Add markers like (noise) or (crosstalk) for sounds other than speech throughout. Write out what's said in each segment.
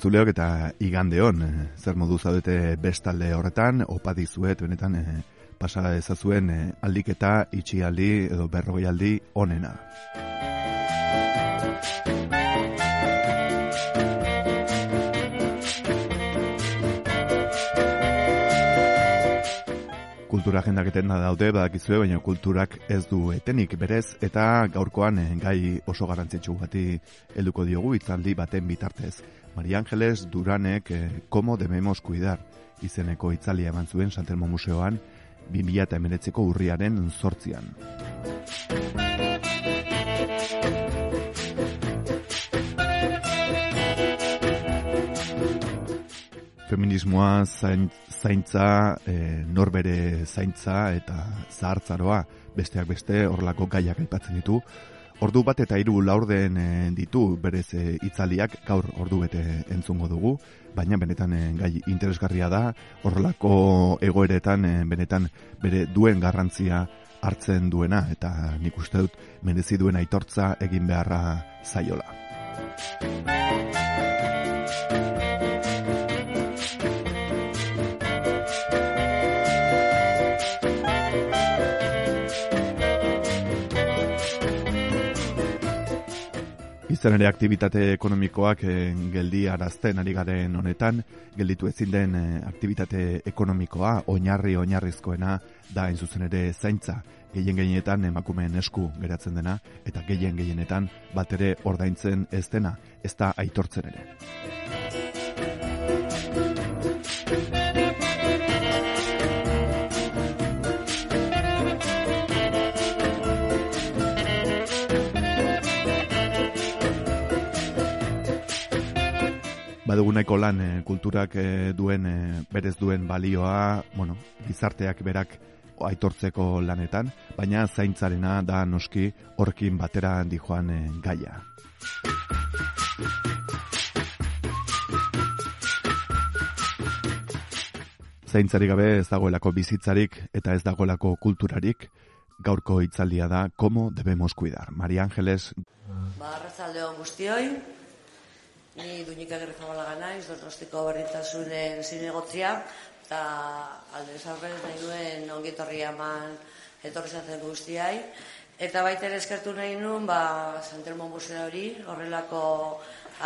Egun honen zuleok eta igande hon, eh, zer modu zaudete bestalde horretan, opa dizuet, benetan eh, pasara ezazuen eh, aldiketa, itxialdi edo berrogei aldi onena. Kultura agendaketen da daude, badakizue, baina kulturak ez du etenik berez, eta gaurkoan eh, gai oso garantzitsu bati helduko diogu itzaldi baten bitartez. Maria Angeles Duranek eh, debemos cuidar izeneko itzalia eman zuen Santelmo Museoan 2019ko urriaren zortzian. feminismoa zain, zaintza, e, norbere zaintza eta zahartzaroa besteak beste horlako gaiak aipatzen ditu. Ordu bat eta hiru laurden e, ditu berez e, itzaliak gaur ordu bete entzungo dugu, baina benetan gai interesgarria da, horrelako egoeretan benetan bere duen garrantzia hartzen duena eta nik uste dut merezi duen aitortza egin beharra zaiola. Izan ere aktivitate ekonomikoak eh, geldi arazten ari garen honetan, gelditu ezin den eh, aktivitate ekonomikoa, oinarri oinarrizkoena da hain zuzen ere zaintza, gehien gehienetan emakumeen esku geratzen dena, eta gehien gehienetan bat ere ordaintzen ez dena, ez da aitortzen ere. Badugu nahiko lan e, kulturak e, duen e, berez duen balioa, bueno, gizarteak berak aitortzeko lanetan, baina zaintzarena da noski horkin batera handi joan e, gaia. Zaintzari gabe ez dagoelako bizitzarik eta ez dagoelako kulturarik, gaurko hitzaldia da Como debemos cuidar. Maria Ángeles. Ba, guztioi, Ni duinik agerri zabalaga naiz, dotrostiko berdintasunen zinegotzia, eta aldez aurrez nahi duen ongitorri eman etorri zaten guztiai. Eta baita ere eskertu nahi nuen, ba, Santelmo Museo hori, horrelako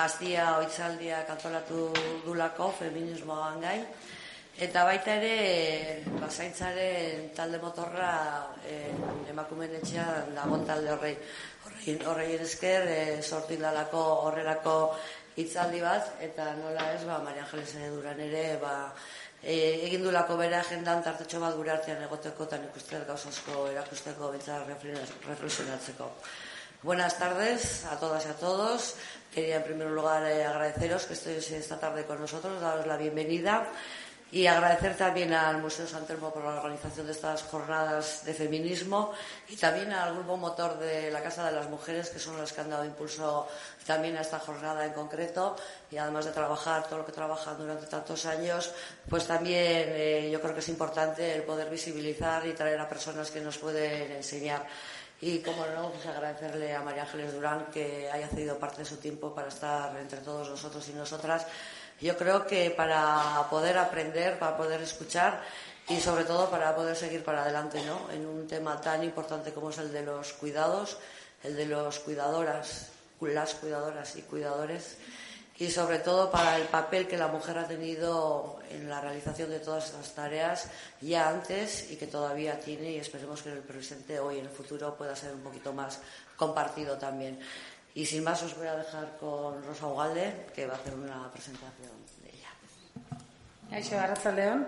aztia oitzaldia kantolatu dulako, feminismoan gain. Eta baita ere, basaintzaren talde motorra eh, emakumen etxean dagoen talde horrei. Horrei esker, eh, sortin dalako horrelako hitzaldi bat eta nola ez ba Maria Angeles duran ere ba e, egin dulako bere agendan tartetxo bat gure artean egoteko eta ikuste gauza asko erakusteko bitza reflexionatzeko. Buenas tardes a todas y a todos. Quería en primer lugar eh, agradeceros que estéis esta tarde con nosotros, daros la bienvenida. Y agradecer también al Museo San Telmo por la organización de estas jornadas de feminismo y también al Grupo Motor de la Casa de las Mujeres, que son los que han dado impulso también a esta jornada en concreto. Y además de trabajar todo lo que trabajan durante tantos años, pues también eh, yo creo que es importante el poder visibilizar y traer a personas que nos pueden enseñar. Y como no, pues agradecerle a María Ángeles Durán que haya cedido parte de su tiempo para estar entre todos nosotros y nosotras yo creo que para poder aprender, para poder escuchar y sobre todo para poder seguir para adelante, ¿no? En un tema tan importante como es el de los cuidados, el de los cuidadoras, las cuidadoras y cuidadores y sobre todo para el papel que la mujer ha tenido en la realización de todas estas tareas ya antes y que todavía tiene y esperemos que en el presente hoy en el futuro pueda ser un poquito más compartido también. Y sin más os voy a dejar con Rosa Ugalde, que va a hacer una presentación de ella. Aixo, Arratzaldeon.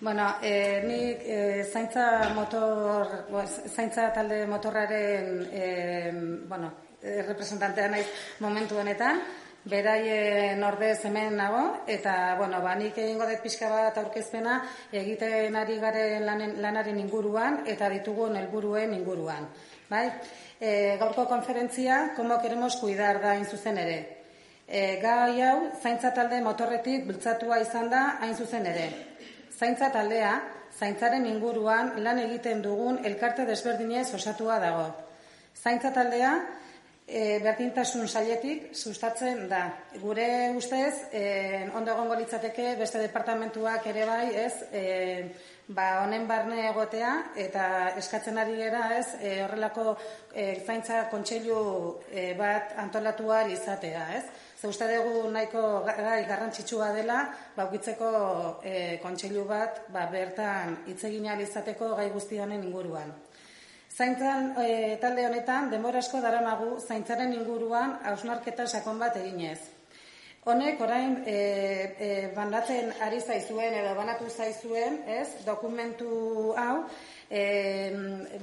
Bueno, e, nik e, zaintza motor, zaintza talde motorraren e, bueno, e, representantea naiz momentu honetan, beraien ordez hemen nago, eta, bueno, ba, nik egingo dut pixka bat aurkezpena egiten ari garen lanen, lanaren inguruan eta ditugun helburuen inguruan. Bai? E, gaurko konferentzia, como queremos cuidar da zuzen ere. E, gai hau, zaintza talde motorretik bultzatua izan da hain zuzen ere. Zaintza taldea, zaintzaren inguruan lan egiten dugun elkarte desberdinez osatua dago. Zaintza taldea, e, berdintasun sailetik sustatzen da. Gure ustez, e, ondo egongo litzateke beste departamentuak ere bai, ez, e, ba, honen barne egotea eta eskatzen ari gera, ez, e, horrelako e, zaintza kontseilu e, bat antolatua izatea, ez. Ze uste dugu nahiko gai garrantzitsua dela, ba, ukitzeko e, kontseilu bat, ba, bertan itzegin izateko gai guztianen inguruan. Zaintzan e, talde honetan, denbora asko daramagu, zaintzaren inguruan hausnarketa sakon bat eginez. Honek, orain, e, e, bandatzen ari zaizuen edo banatu zaizuen, ez, dokumentu hau, e,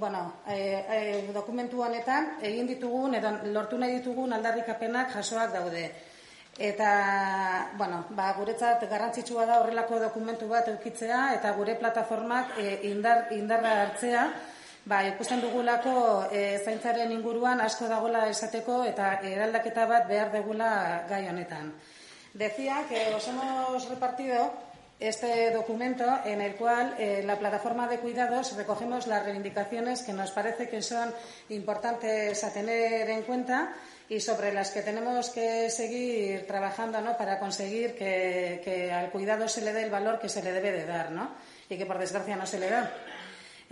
bueno, e, e, dokumentu honetan, egin ditugun, edo lortu nahi ditugun aldarrikapenak jasoak daude. Eta, bueno, ba, guretzat garrantzitsua da horrelako dokumentu bat eukitzea eta gure plataformak e, indar, indarra hartzea, Ba, ikusten dugulako e, zaintzaren inguruan asko dagola esateko eta eraldaketa bat behar degula gai honetan. Decía que os hemos repartido este documento en el cual eh, la plataforma de cuidados recogemos las reivindicaciones que nos parece que son importantes a tener en cuenta y sobre las que tenemos que seguir trabajando ¿no? para conseguir que, que, al cuidado se le dé el valor que se le debe de dar ¿no? y que por desgracia no se le da.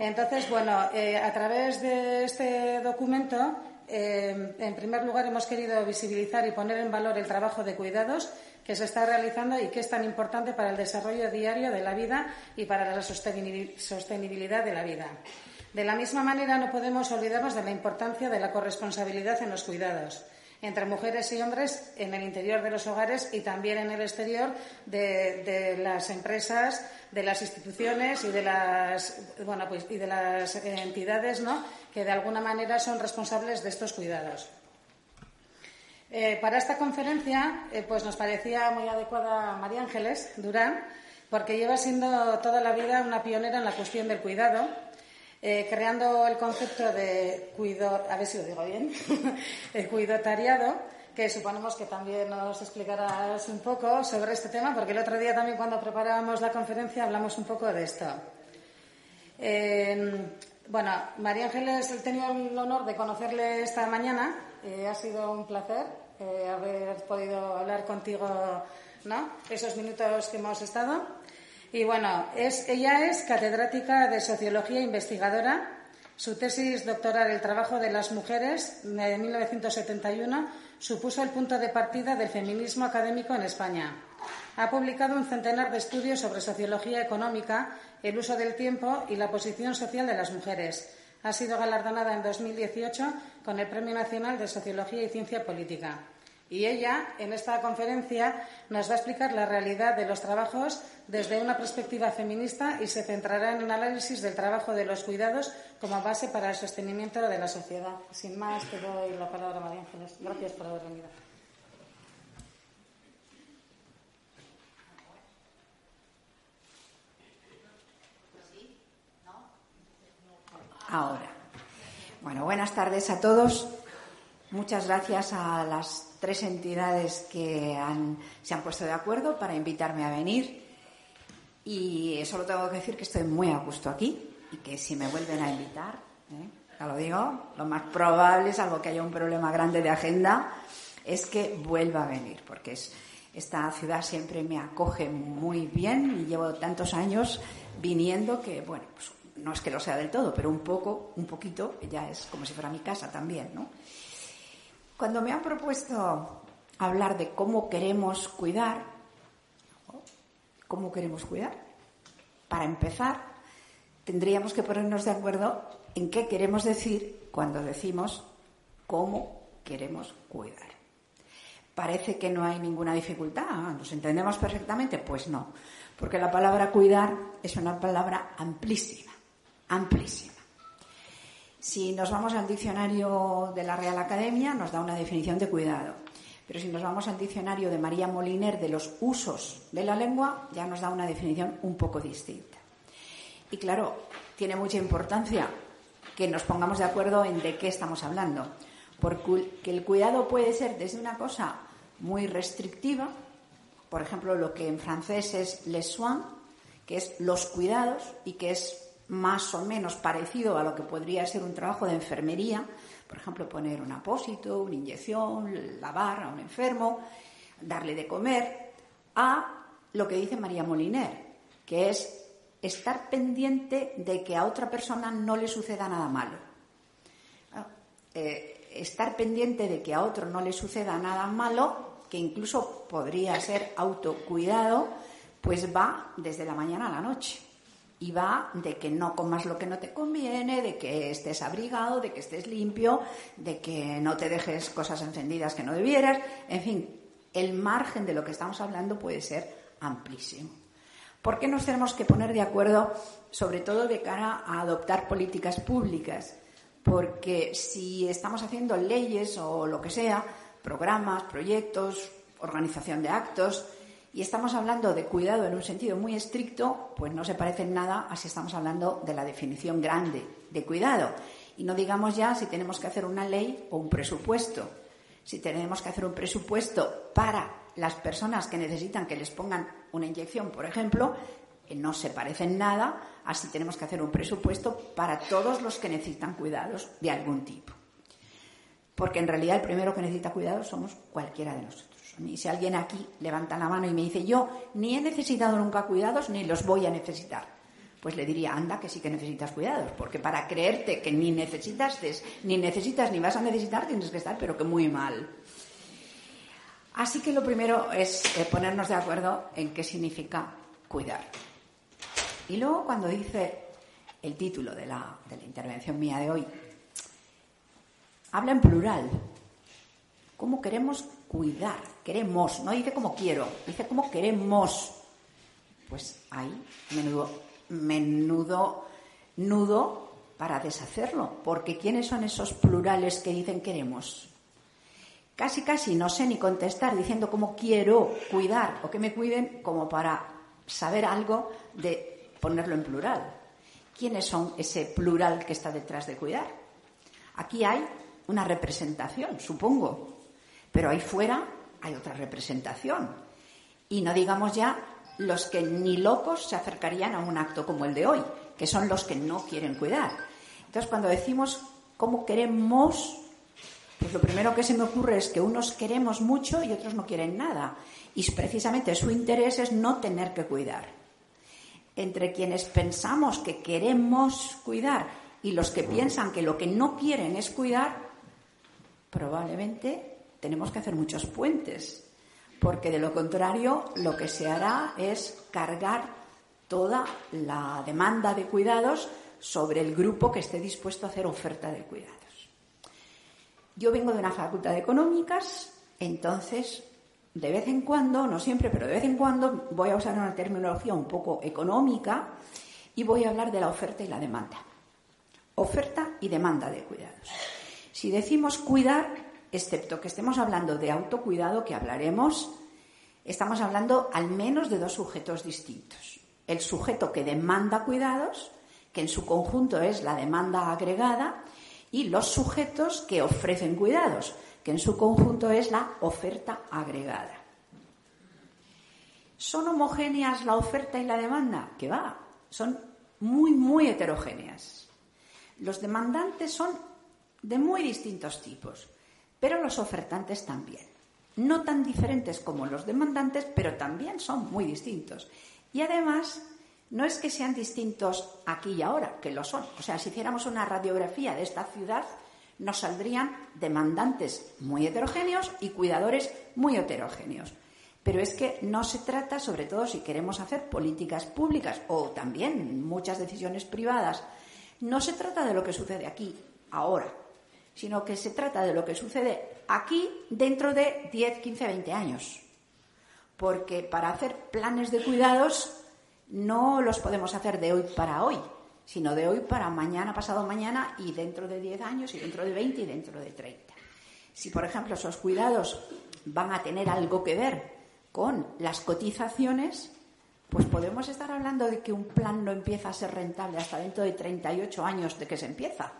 Entonces, bueno, eh, a través de este documento, eh, en primer lugar, hemos querido visibilizar y poner en valor el trabajo de cuidados que se está realizando y que es tan importante para el desarrollo diario de la vida y para la sostenibilidad de la vida. De la misma manera, no podemos olvidarnos de la importancia de la corresponsabilidad en los cuidados entre mujeres y hombres en el interior de los hogares y también en el exterior de, las empresas, de las instituciones y de las, bueno, pues, y de las entidades ¿no? que de alguna manera son responsables de estos cuidados. Eh, para esta conferencia eh, pues nos parecía muy adecuada María Ángeles Durán, porque lleva siendo toda la vida una pionera en la cuestión del cuidado eh, creando el concepto de cuido, a ver si lo digo bien, (laughs) el cuidotariado, que suponemos que también nos explicarás un poco sobre este tema, porque el otro día también cuando preparábamos la conferencia hablamos un poco de esto. bueno, María Ángeles, he tenido el honor de conocerle esta mañana. Eh, ha sido un placer eh, haber podido hablar contigo, ¿no? Esos minutos que hemos estado. Y bueno, es, ella es catedrática de Sociología investigadora. Su tesis doctoral, El trabajo de las mujeres, de 1971, supuso el punto de partida del feminismo académico en España. Ha publicado un centenar de estudios sobre sociología económica, el uso del tiempo y la posición social de las mujeres. Ha sido galardonada en 2018 con el Premio Nacional de Sociología y Ciencia Política. Y ella, en esta conferencia, nos va a explicar la realidad de los trabajos desde una perspectiva feminista y se centrará en un análisis del trabajo de los cuidados como base para el sostenimiento de la sociedad. Sin más, te doy la palabra, María Ángeles. Gracias por haber venido. Ahora. Bueno, buenas tardes a todos. Muchas gracias a las tres entidades que se han puesto de acuerdo para invitarme a venir. Y solo tengo que decir que estoy muy a gusto aquí y que si me vuelven a invitar, ¿eh? ya lo digo, lo más probable, salvo que haya un problema grande de agenda, es que vuelva a venir, porque es, esta ciudad siempre me acoge muy bien y llevo tantos años viniendo que, bueno, pues no es que lo sea del todo, pero un poco, un poquito, ya es como si fuera mi casa también, ¿no? Cuando me han propuesto hablar de cómo queremos cuidar, ¿cómo queremos cuidar? Para empezar, tendríamos que ponernos de acuerdo en qué queremos decir cuando decimos cómo queremos cuidar. parece que no hay ninguna dificultad. ¿Nos entendemos perfectamente? Pues no, porque la palabra cuidar es una palabra amplísima, amplísima. Si nos vamos al diccionario de la Real Academia, nos da una definición de cuidado. Pero si nos vamos al diccionario de María Moliner de los usos de la lengua, ya nos da una definición un poco distinta. Y claro, tiene mucha importancia que nos pongamos de acuerdo en de qué estamos hablando. Porque el cuidado puede ser desde una cosa muy restrictiva, por ejemplo, lo que en francés es les soins, que es los cuidados y que es más o menos parecido a lo que podría ser un trabajo de enfermería, por ejemplo, poner un apósito, una inyección, lavar a un enfermo, darle de comer, a lo que dice María Moliner, que es estar pendiente de que a otra persona no le suceda nada malo. Eh, estar pendiente de que a otro no le suceda nada malo, que incluso podría ser autocuidado, pues va desde la mañana a la noche y va de que no comas lo que no te conviene, de que estés abrigado, de que estés limpio, de que no te dejes cosas encendidas que no debieras. En fin, el margen de lo que estamos hablando puede ser amplísimo. ¿Por qué nos tenemos que poner de acuerdo, sobre todo de cara a adoptar políticas públicas? Porque si estamos haciendo leyes o lo que sea, programas, proyectos, organización de actos, y estamos hablando de cuidado en un sentido muy estricto, pues no se parece en nada a si estamos hablando de la definición grande de cuidado. Y no digamos ya si tenemos que hacer una ley o un presupuesto. Si tenemos que hacer un presupuesto para las personas que necesitan que les pongan una inyección, por ejemplo, que no se parece en nada a si tenemos que hacer un presupuesto para todos los que necesitan cuidados de algún tipo. Porque en realidad el primero que necesita cuidados somos cualquiera de nosotros. Y si alguien aquí levanta la mano y me dice, yo ni he necesitado nunca cuidados ni los voy a necesitar, pues le diría, anda, que sí que necesitas cuidados, porque para creerte que ni necesitas, ni necesitas ni vas a necesitar, tienes que estar, pero que muy mal. Así que lo primero es eh, ponernos de acuerdo en qué significa cuidar. Y luego cuando dice el título de la, de la intervención mía de hoy, habla en plural. ¿Cómo queremos cuidar, queremos, no dice como quiero, dice como queremos. Pues hay menudo, menudo nudo para deshacerlo, porque ¿quiénes son esos plurales que dicen queremos? Casi, casi no sé ni contestar diciendo como quiero cuidar o que me cuiden como para saber algo de ponerlo en plural. ¿Quiénes son ese plural que está detrás de cuidar? Aquí hay una representación, supongo, pero ahí fuera hay otra representación. Y no digamos ya los que ni locos se acercarían a un acto como el de hoy, que son los que no quieren cuidar. Entonces, cuando decimos cómo queremos, pues lo primero que se me ocurre es que unos queremos mucho y otros no quieren nada. Y precisamente su interés es no tener que cuidar. Entre quienes pensamos que queremos cuidar y los que piensan que lo que no quieren es cuidar, probablemente tenemos que hacer muchos puentes, porque de lo contrario lo que se hará es cargar toda la demanda de cuidados sobre el grupo que esté dispuesto a hacer oferta de cuidados. Yo vengo de una facultad de económicas, entonces de vez en cuando, no siempre, pero de vez en cuando voy a usar una terminología un poco económica y voy a hablar de la oferta y la demanda. Oferta y demanda de cuidados. Si decimos cuidar, excepto que estemos hablando de autocuidado, que hablaremos, estamos hablando al menos de dos sujetos distintos. El sujeto que demanda cuidados, que en su conjunto es la demanda agregada, y los sujetos que ofrecen cuidados, que en su conjunto es la oferta agregada. ¿Son homogéneas la oferta y la demanda? Que va, son muy, muy heterogéneas. Los demandantes son de muy distintos tipos pero los ofertantes también. No tan diferentes como los demandantes, pero también son muy distintos. Y además, no es que sean distintos aquí y ahora, que lo son. O sea, si hiciéramos una radiografía de esta ciudad, nos saldrían demandantes muy heterogéneos y cuidadores muy heterogéneos. Pero es que no se trata, sobre todo si queremos hacer políticas públicas o también muchas decisiones privadas, no se trata de lo que sucede aquí, ahora, sino que se trata de lo que sucede aquí dentro de 10, 15, 20 años. Porque para hacer planes de cuidados no los podemos hacer de hoy para hoy, sino de hoy para mañana, pasado mañana y dentro de 10 años y dentro de 20 y dentro de 30. Si, por ejemplo, esos cuidados van a tener algo que ver con las cotizaciones, pues podemos estar hablando de que un plan no empieza a ser rentable hasta dentro de 38 años de que se empieza.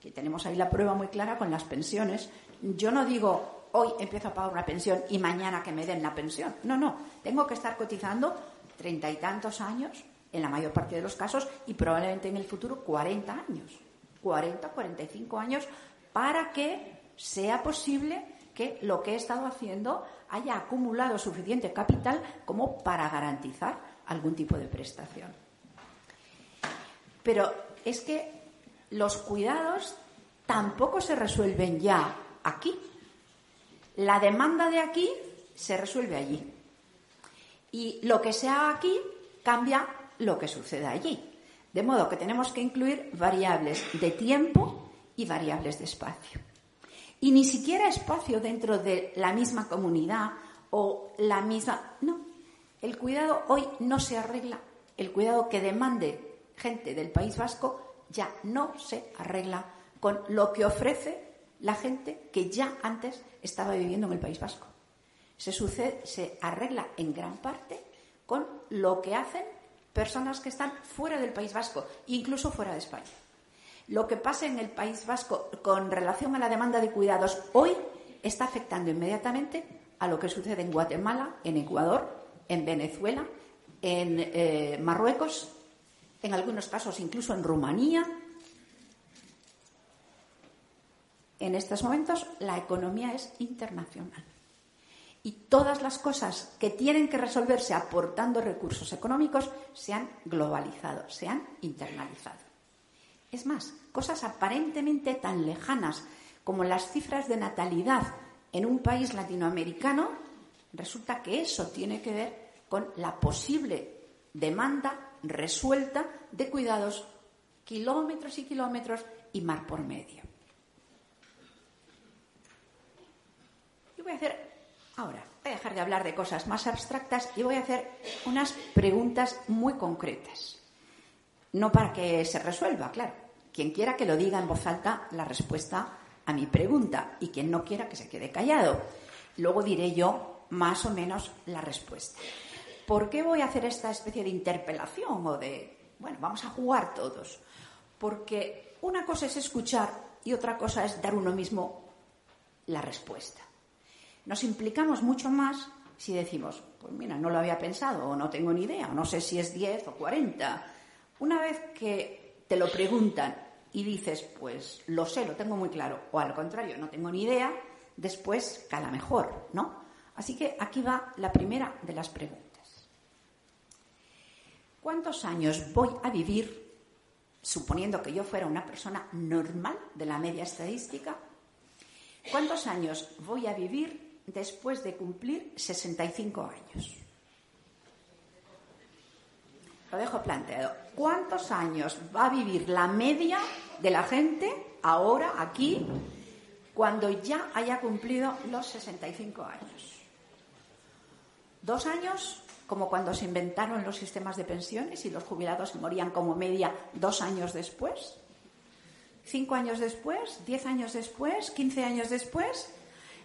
Que tenemos ahí la prueba muy clara con las pensiones. Yo no digo hoy empiezo a pagar una pensión y mañana que me den la pensión. No, no. Tengo que estar cotizando treinta y tantos años, en la mayor parte de los casos, y probablemente en el futuro 40 años. 40, 45 años para que sea posible que lo que he estado haciendo haya acumulado suficiente capital como para garantizar algún tipo de prestación. Pero es que los cuidados tampoco se resuelven ya aquí. La demanda de aquí se resuelve allí. Y lo que se haga aquí cambia lo que sucede allí. De modo que tenemos que incluir variables de tiempo y variables de espacio. Y ni siquiera espacio dentro de la misma comunidad o la misma... No, el cuidado hoy no se arregla. El cuidado que demande gente del País Vasco ya no se arregla con lo que ofrece la gente que ya antes estaba viviendo en el País Vasco. Se, sucede, se arregla en gran parte con lo que hacen personas que están fuera del País Vasco, incluso fuera de España lo que pasa en el País Vasco con relación a la demanda de cuidados hoy está afectando inmediatamente a lo que sucede en Guatemala, en Ecuador, en Venezuela, en eh, Marruecos, en algunos casos incluso en Rumanía. En estos momentos la economía es internacional y todas las cosas que tienen que resolverse aportando recursos económicos se han globalizado, se han internalizado. Es más, cosas aparentemente tan lejanas como las cifras de natalidad en un país latinoamericano, resulta que eso tiene que ver con la posible demanda resuelta de cuidados kilómetros y kilómetros y mar por medio. Y voy a hacer ahora, voy a dejar de hablar de cosas más abstractas y voy a hacer unas preguntas muy concretas. No para que se resuelva, claro. Quien quiera que lo diga en voz alta la respuesta a mi pregunta y quien no quiera que se quede callado. Luego diré yo más o menos la respuesta. ¿Por qué voy a hacer esta especie de interpelación o de, bueno, vamos a jugar todos? Porque una cosa es escuchar y otra cosa es dar uno mismo la respuesta. Nos implicamos mucho más si decimos, pues mira, no lo había pensado o no tengo ni idea, o no sé si es 10 o 40 una vez que te lo preguntan y dices, pues lo sé, lo tengo muy claro, o al contrario, no tengo ni idea, después cala mejor, ¿no? Así que aquí va la primera de las preguntas. ¿Cuántos años voy a vivir, suponiendo que yo fuera una persona normal de la media estadística? ¿Cuántos años voy a vivir después de cumplir 65 años? Lo dejo planteado. ¿Cuántos años va a vivir la media de la gente ahora, aquí, cuando ya haya cumplido los 65 años? ¿Dos años? Como cuando se inventaron los sistemas de pensiones y los jubilados morían como media dos años después. ¿Cinco años después? ¿Diez años después? ¿Quince años después?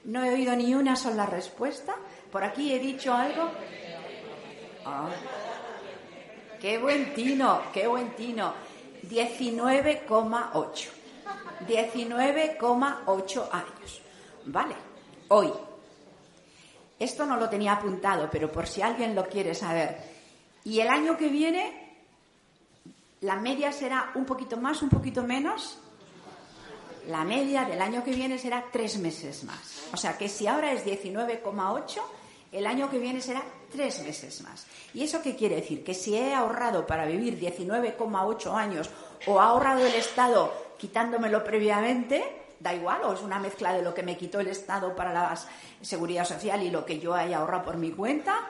No he oído ni una sola respuesta. Por aquí he dicho algo. Ah. Qué buen tino, qué buen tino. 19,8. 19,8 años. Vale, hoy. Esto no lo tenía apuntado, pero por si alguien lo quiere saber. Y el año que viene, la media será un poquito más, un poquito menos. La media del año que viene será tres meses más. O sea que si ahora es 19,8, el año que viene será tres meses más. ¿Y eso qué quiere decir? Que si he ahorrado para vivir 19,8 años o ha ahorrado el Estado quitándomelo previamente, da igual, o es una mezcla de lo que me quitó el Estado para la seguridad social y lo que yo haya ahorrado por mi cuenta,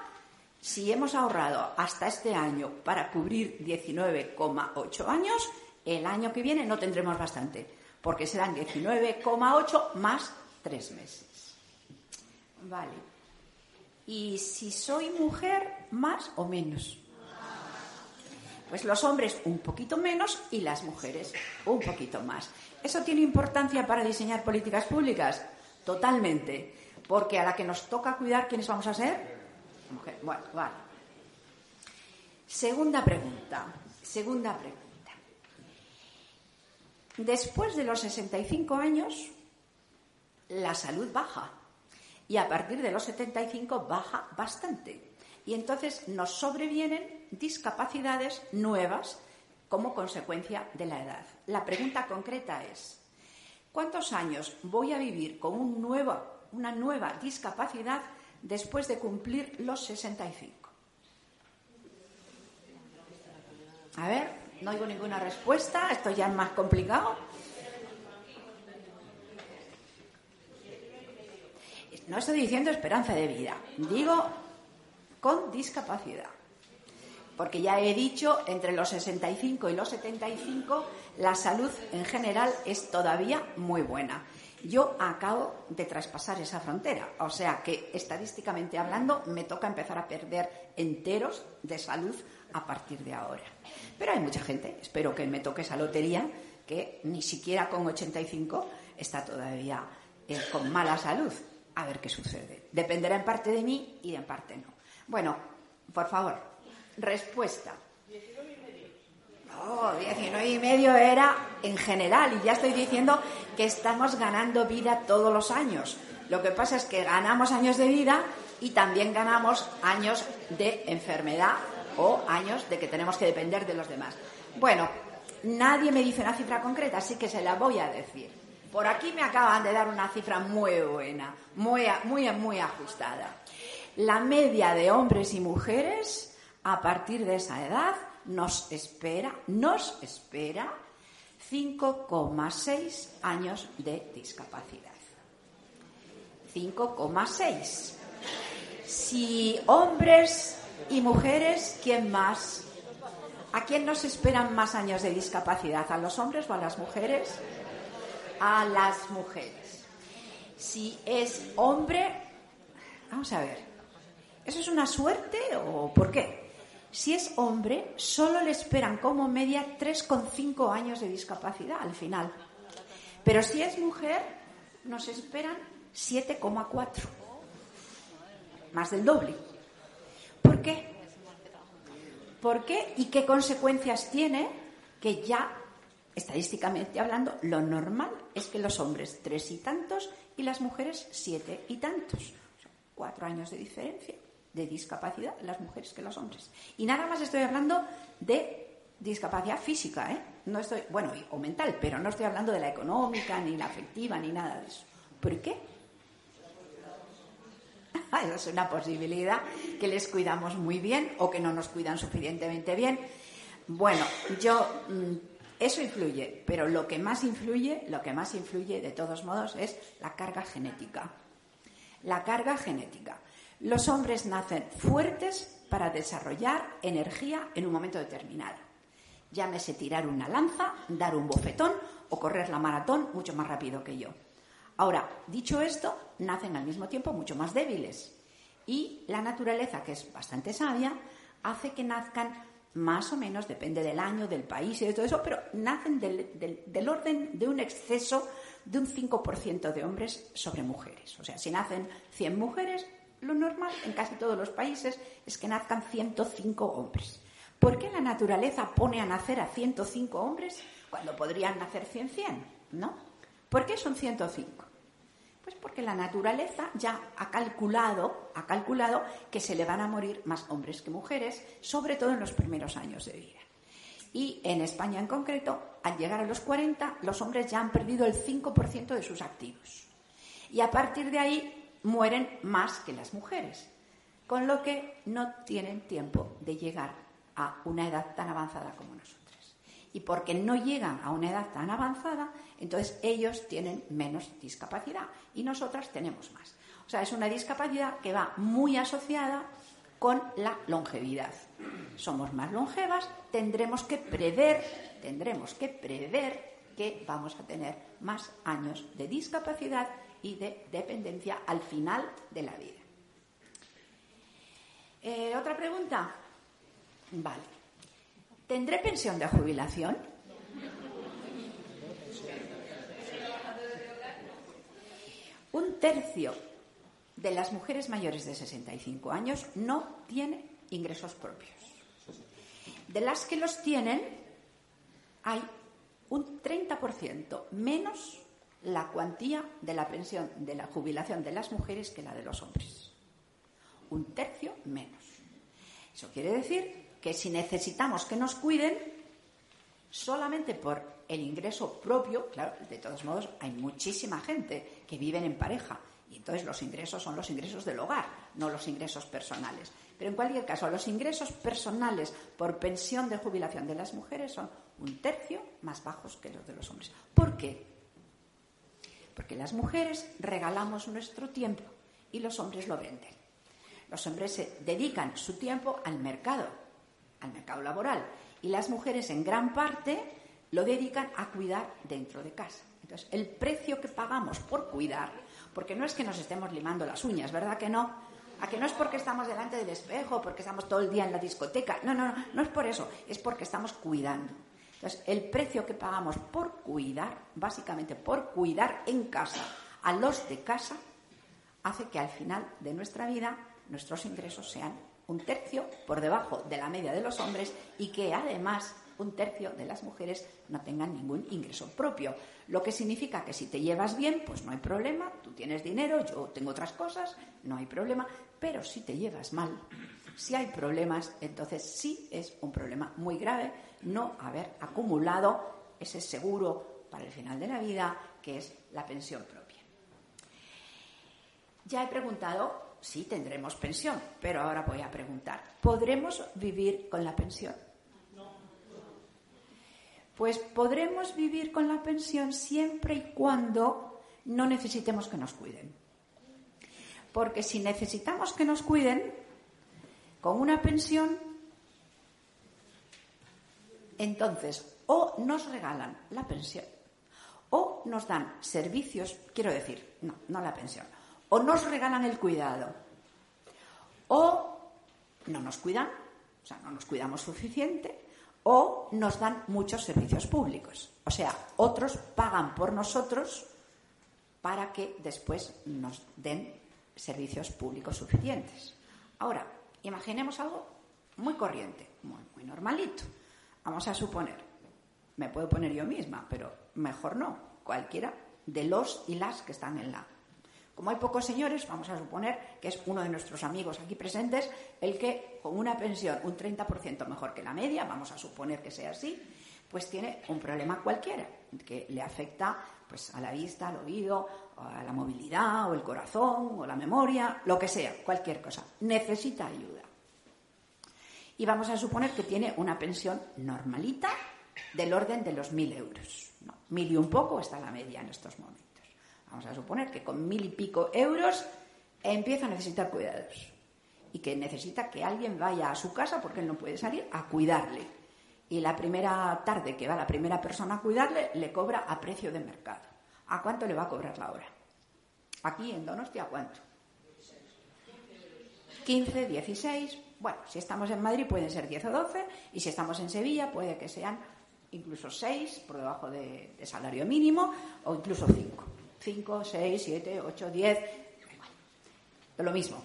si hemos ahorrado hasta este año para cubrir 19,8 años, el año que viene no tendremos bastante, porque serán 19,8 más tres meses. Vale. ¿Y si soy mujer, más o menos? Pues los hombres un poquito menos y las mujeres un poquito más. ¿Eso tiene importancia para diseñar políticas públicas? Totalmente. Porque a la que nos toca cuidar, ¿quiénes vamos a ser? Mujer. Bueno, vale. Segunda pregunta. Segunda pregunta. Después de los 65 años, la salud baja. Y a partir de los 75 baja bastante. Y entonces nos sobrevienen discapacidades nuevas como consecuencia de la edad. La pregunta concreta es, ¿cuántos años voy a vivir con una nueva discapacidad después de cumplir los 65? A ver, no oigo ninguna respuesta, esto ya es más complicado. No estoy diciendo esperanza de vida, digo con discapacidad. Porque ya he dicho, entre los 65 y los 75, la salud en general es todavía muy buena. Yo acabo de traspasar esa frontera, o sea que estadísticamente hablando me toca empezar a perder enteros de salud a partir de ahora. Pero hay mucha gente, espero que me toque esa lotería, que ni siquiera con 85 está todavía eh, con mala salud. A ver qué sucede. Dependerá en parte de mí y en parte no. Bueno, por favor, respuesta. No, 19 y medio era en general y ya estoy diciendo que estamos ganando vida todos los años. Lo que pasa es que ganamos años de vida y también ganamos años de enfermedad o años de que tenemos que depender de los demás. Bueno, nadie me dice una cifra concreta, así que se la voy a decir. Por aquí me acaban de dar una cifra muy buena, muy, muy, muy ajustada. La media de hombres y mujeres a partir de esa edad nos espera, nos espera 5,6 años de discapacidad. 5,6. Si hombres y mujeres, ¿quién más? ¿A quién nos esperan más años de discapacidad? ¿A los hombres o a las mujeres? A las mujeres. Si es hombre, vamos a ver, ¿Eso es una suerte o por qué? Si es hombre, solo le esperan como media 3,5 años de discapacidad al final. Pero si es mujer, nos esperan 7,4. Más del doble. ¿Por qué? ¿Por qué y qué consecuencias tiene que ya, estadísticamente hablando, lo normal es que los hombres tres y tantos y las mujeres siete y tantos? Cuatro años de diferencia de discapacidad las mujeres que los hombres. Y nada más estoy hablando de discapacidad física, ¿eh? No estoy, bueno, o mental, pero no estoy hablando de la económica, ni la afectiva, ni nada de eso. ¿Por qué? (laughs) Es una posibilidad que les cuidamos muy bien o que no nos cuidan suficientemente bien. Bueno, yo mm, eso influye, pero lo que más influye, lo que más influye de todos modos es la carga genética. La carga genética. Los hombres nacen fuertes para desarrollar energía en un momento determinado. Llámese tirar una lanza, dar un bofetón o correr la maratón mucho más rápido que yo. Ahora, dicho esto, nacen al mismo tiempo mucho más débiles. Y la naturaleza, que es bastante sabia, hace que nazcan más o menos, depende del año, del país y de todo eso, pero nacen del, del orden de un exceso de un 5% de hombres sobre mujeres. O sea, si nacen 100 mujeres, lo normal en casi todos los países es que nazcan 105 hombres. ¿Por qué la naturaleza pone a nacer a 105 hombres cuando podrían nacer 100, 100? ¿No? ¿Por qué son 105? Pues porque la naturaleza ya ha calculado, ha calculado que se le van a morir más hombres que mujeres, sobre todo en los primeros años de vida. Y en España en concreto, al llegar a los 40, los hombres ya han perdido el 5% de sus activos. Y a partir de ahí mueren más que las mujeres, con lo que no tienen tiempo de llegar a una edad tan avanzada como nosotras. Y porque no llegan a una edad tan avanzada, entonces ellos tienen menos discapacidad y nosotras tenemos más. O sea, es una discapacidad que va muy asociada con la longevidad. Somos más longevas, tendremos que prever, tendremos que prever que vamos a tener más años de discapacidad y de dependencia al final de la vida. Eh, ¿Otra pregunta? Vale. ¿Tendré pensión de jubilación? Un tercio de las mujeres mayores de 65 años no tiene ingresos propios. De las que los tienen, hay un 30% menos la cuantía de la pensión de la jubilación de las mujeres que la de los hombres. Un tercio menos. Eso quiere decir que si necesitamos que nos cuiden, solamente por el ingreso propio, claro, de todos modos hay muchísima gente que viven en pareja y entonces los ingresos son los ingresos del hogar, no los ingresos personales. Pero en cualquier caso, los ingresos personales por pensión de jubilación de las mujeres son un tercio más bajos que los de los hombres. ¿Por qué? Porque las mujeres regalamos nuestro tiempo y los hombres lo venden. Los hombres se dedican su tiempo al mercado, al mercado laboral, y las mujeres en gran parte lo dedican a cuidar dentro de casa. Entonces, el precio que pagamos por cuidar, porque no es que nos estemos limando las uñas, ¿verdad que no? A que no es porque estamos delante del espejo, porque estamos todo el día en la discoteca. No, no, no, no es por eso, es porque estamos cuidando. Entonces, el precio que pagamos por cuidar, básicamente por cuidar en casa a los de casa, hace que al final de nuestra vida nuestros ingresos sean un tercio por debajo de la media de los hombres y que además un tercio de las mujeres no tengan ningún ingreso propio. Lo que significa que si te llevas bien, pues no hay problema, tú tienes dinero, yo tengo otras cosas, no hay problema, pero si te llevas mal, si hay problemas, entonces sí es un problema muy grave no haber acumulado ese seguro para el final de la vida, que es la pensión propia. Ya he preguntado si tendremos pensión, pero ahora voy a preguntar, ¿podremos vivir con la pensión? Pues podremos vivir con la pensión siempre y cuando no necesitemos que nos cuiden. Porque si necesitamos que nos cuiden, con una pensión entonces, o nos regalan la pensión, o nos dan servicios, quiero decir, no, no la pensión, o nos regalan el cuidado, o no nos cuidan, o sea, no nos cuidamos suficiente, o nos dan muchos servicios públicos. O sea, otros pagan por nosotros para que después nos den servicios públicos suficientes. Ahora, imaginemos algo muy corriente, muy, muy normalito. Vamos a suponer, me puedo poner yo misma, pero mejor no, cualquiera de los y las que están en la. Como hay pocos señores, vamos a suponer que es uno de nuestros amigos aquí presentes el que con una pensión un 30% mejor que la media, vamos a suponer que sea así, pues tiene un problema cualquiera que le afecta pues a la vista, al oído, a la movilidad o el corazón o la memoria, lo que sea, cualquier cosa. Necesita ayuda y vamos a suponer que tiene una pensión normalita del orden de los mil euros. mil y un poco está la media en estos momentos. Vamos a suponer que con mil y pico euros empieza a necesitar cuidados y que necesita que alguien vaya a su casa porque él no puede salir a cuidarle. Y la primera tarde que va la primera persona a cuidarle le cobra a precio de mercado. ¿A cuánto le va a cobrar la hora? Aquí en Donostia, ¿a cuánto? 15, 16, bueno, si estamos en Madrid pueden ser 10 o 12 y si estamos en Sevilla puede que sean incluso 6 por debajo de, salario mínimo o incluso 5. 5, 6, 7, 8, 10, igual. Lo mismo,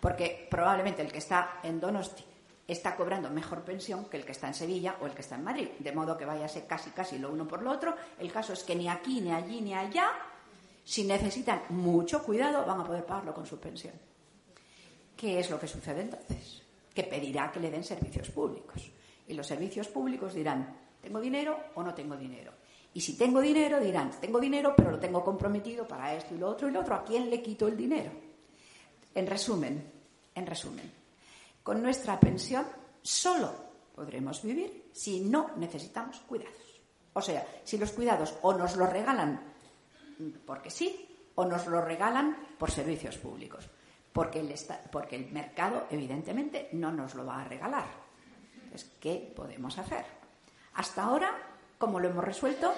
porque probablemente el que está en Donosti está cobrando mejor pensión que el que está en Sevilla o el que está en Madrid, de modo que ser casi casi lo uno por lo otro. El caso es que ni aquí, ni allí, ni allá, si necesitan mucho cuidado, van a poder pagarlo con su pensión. ¿Qué es lo que sucede entonces? Que pedirá que le den servicios públicos. Y los servicios públicos dirán, ¿tengo dinero o no tengo dinero? Y si tengo dinero, dirán, tengo dinero, pero lo tengo comprometido para esto y lo otro y lo otro. ¿A quién le quito el dinero? En resumen, en resumen, con nuestra pensión solo podremos vivir si no necesitamos cuidados. O sea, si los cuidados o nos los regalan porque sí, o nos los regalan por servicios públicos porque el, mercado evidentemente no nos lo va a regalar. Entonces, ¿qué podemos hacer? Hasta ahora, ¿cómo lo hemos resuelto?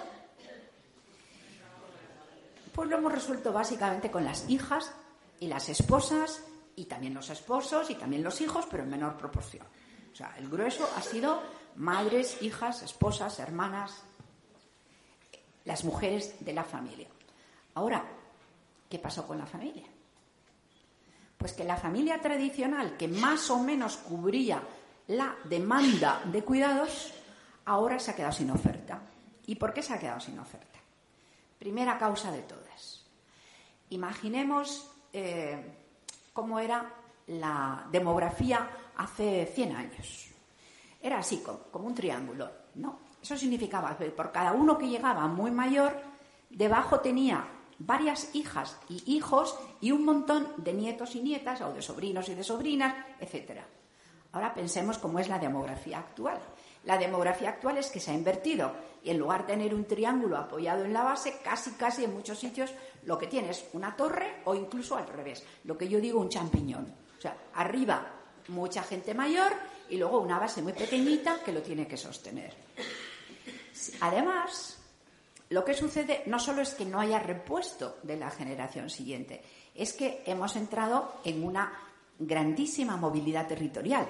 Pues lo hemos resuelto básicamente con las hijas y las esposas y también los esposos y también los hijos, pero en menor proporción. O sea, el grueso ha sido madres, hijas, esposas, hermanas, las mujeres de la familia. Ahora, ¿qué pasó con la familia? Pues que la familia tradicional, que más o menos cubría la demanda de cuidados, ahora se ha quedado sin oferta. ¿Y por qué se ha quedado sin oferta? Primera causa de todas. Imaginemos eh, cómo era la demografía hace 100 años. Era así, como un triángulo, ¿no? Eso significaba que por cada uno que llegaba muy mayor, debajo tenía varias hijas y hijos y un montón de nietos y nietas, o de sobrinos y de sobrinas, etcétera. Ahora pensemos cómo es la demografía actual. La demografía actual es que se ha invertido y en lugar de tener un triángulo apoyado en la base, casi casi en muchos sitios lo que tiene es una torre o incluso al revés, lo que yo digo un champiñón. O sea, arriba mucha gente mayor y luego una base muy pequeñita que lo tiene que sostener. Además, lo que sucede no solo es que no haya repuesto de la generación siguiente, es que hemos entrado en una grandísima movilidad territorial.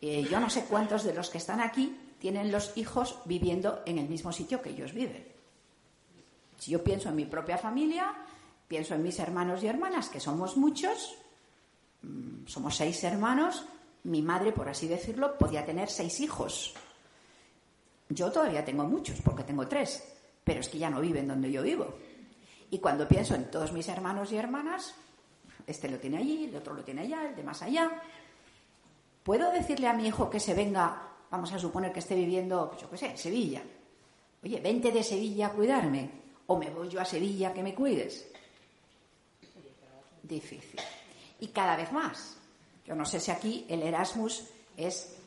Eh, yo no sé cuántos de los que están aquí tienen los hijos viviendo en el mismo sitio que ellos viven. Si yo pienso en mi propia familia, pienso en mis hermanos y hermanas, que somos muchos, mm, somos seis hermanos, mi madre, por así decirlo, podía tener seis hijos. Yo todavía tengo muchos, porque tengo tres, pero es que ya no viven donde yo vivo. Y cuando pienso en todos mis hermanos y hermanas, este lo tiene allí, el otro lo tiene allá, el de más allá. ¿Puedo decirle a mi hijo que se venga, vamos a suponer que esté viviendo, pues yo qué sé, en Sevilla? Oye, vente de Sevilla a cuidarme, o me voy yo a Sevilla que me cuides. Difícil. Y cada vez más. Yo no sé si aquí el Erasmus es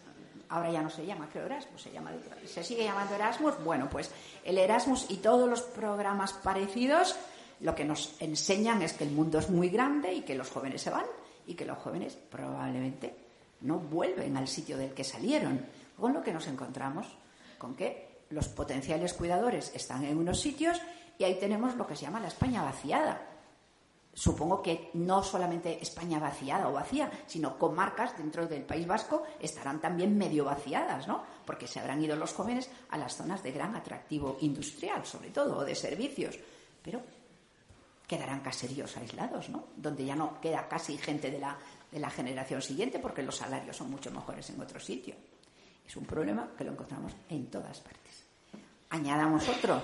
ahora ya no se llama, creo Erasmus, se llama, se sigue llamando Erasmus. Bueno, pues el Erasmus y todos los programas parecidos lo que nos enseñan es que el mundo es muy grande y que los jóvenes se van y que los jóvenes probablemente no vuelven al sitio del que salieron. Con lo que nos encontramos con que los potenciales cuidadores están en unos sitios y ahí tenemos lo que se llama la España vaciada supongo que no solamente España vaciada o vacía, sino comarcas dentro del País Vasco estarán también medio vaciadas, ¿no? Porque se habrán ido los jóvenes a las zonas de gran atractivo industrial, sobre todo, o de servicios. Pero quedarán caseríos aislados, ¿no? Donde ya no queda casi gente de la, de la generación siguiente porque los salarios son mucho mejores en otro sitio. Es un problema que lo encontramos en todas partes. Añadamos otro,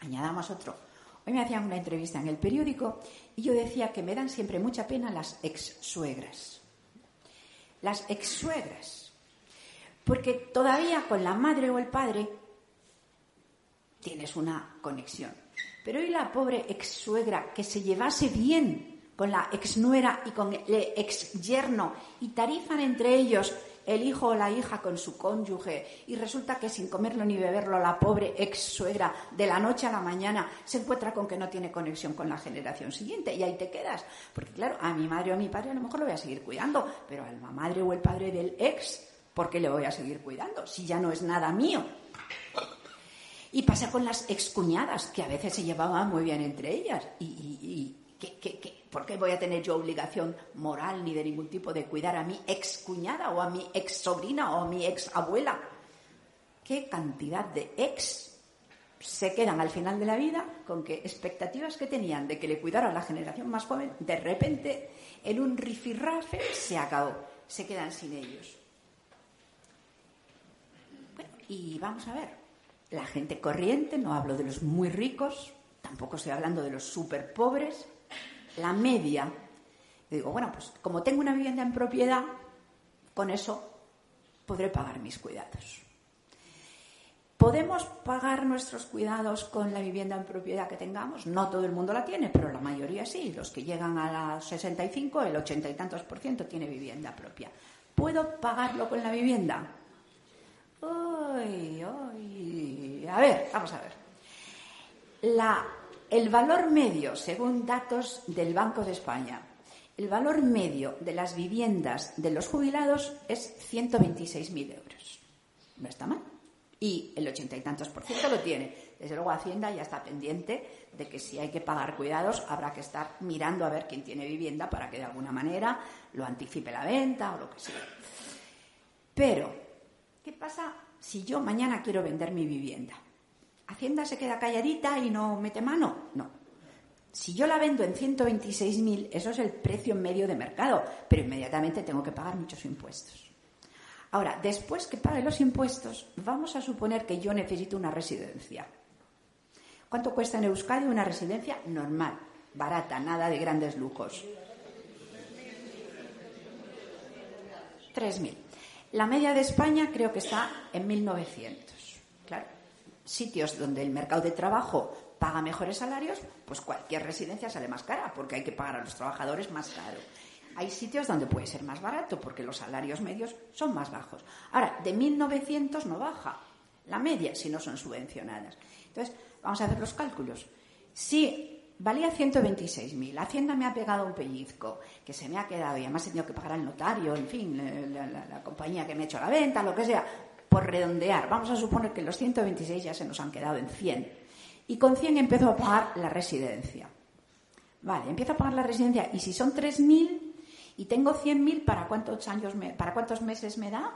añadamos otro Hoy me hacían una entrevista en el periódico y yo decía que me dan siempre mucha pena las ex-suegras. Las ex-suegras. Porque todavía con la madre o el padre tienes una conexión. Pero hoy la pobre ex-suegra que se llevase bien con la ex-nuera y con el ex-yerno y tarifan entre ellos el hijo o la hija con su cónyuge y resulta que sin comerlo ni beberlo la pobre ex suegra de la noche a la mañana se encuentra con que no tiene conexión con la generación siguiente y ahí te quedas. Porque claro, a mi madre o a mi padre a lo mejor lo voy a seguir cuidando, pero a la madre o el padre del ex, ¿por qué le voy a seguir cuidando si ya no es nada mío? Y pasa con las excuñadas, que a veces se llevaban muy bien entre ellas y, por qué voy a tener yo obligación moral ni de ningún tipo de cuidar a mi ex cuñada o a mi ex sobrina o a mi ex abuela? ¿Qué cantidad de ex se quedan al final de la vida con que expectativas que tenían de que le cuidara a la generación más joven, de repente en un rifirrafe se acabó, se quedan sin ellos. Bueno, y vamos a ver, la gente corriente, no hablo de los muy ricos, tampoco estoy hablando de los súper pobres, la media. digo, bueno, pues como tengo una vivienda en propiedad, con eso podré pagar mis cuidados. ¿Podemos pagar nuestros cuidados con la vivienda en propiedad que tengamos? No todo el mundo la tiene, pero la mayoría sí. Los que llegan a los 65, el 80 y tantos por ciento tiene vivienda propia. ¿Puedo pagarlo con la vivienda? Uy, uy. A ver, vamos a ver. La el valor medio, según datos del Banco de España, el valor medio de las viviendas de los jubilados es 126.000 euros. No está mal. Y el ochenta y tantos por ciento lo tiene. Desde luego Hacienda ya está pendiente de que si hay que pagar cuidados habrá que estar mirando a ver quién tiene vivienda para que de alguna manera lo anticipe la venta o lo que sea. Pero, ¿qué pasa si yo mañana quiero vender mi vivienda? ¿Hacienda se queda calladita y no mete mano? No. Si yo la vendo en 126.000, eso es el precio medio de mercado, pero inmediatamente tengo que pagar muchos impuestos. Ahora, después que pague los impuestos, vamos a suponer que yo necesito una residencia. ¿Cuánto cuesta en Euskadi una residencia normal, barata, nada de grandes lujos? 3.000. La media de España creo que está en 1.900. Claro, sitios donde el mercado de trabajo paga mejores salarios, pues cualquier residencia sale más cara, porque hay que pagar a los trabajadores más caro. Hay sitios donde puede ser más barato, porque los salarios medios son más bajos. Ahora, de 1.900 no baja la media si no son subvencionadas. Entonces, vamos a ver los cálculos. Si valía 126.000. Hacienda me ha pegado un pellizco que se me ha quedado y además he tenido que pagar al notario, en fin, la, compañía que me ha hecho la venta, lo que sea, por redondear. Vamos a suponer que los 126 ya se nos han quedado en 100. Y con 100 empiezo a pagar la residencia. Vale, empiezo a pagar la residencia y si son 3.000 y tengo 100.000, ¿para cuántos años para cuántos meses me da?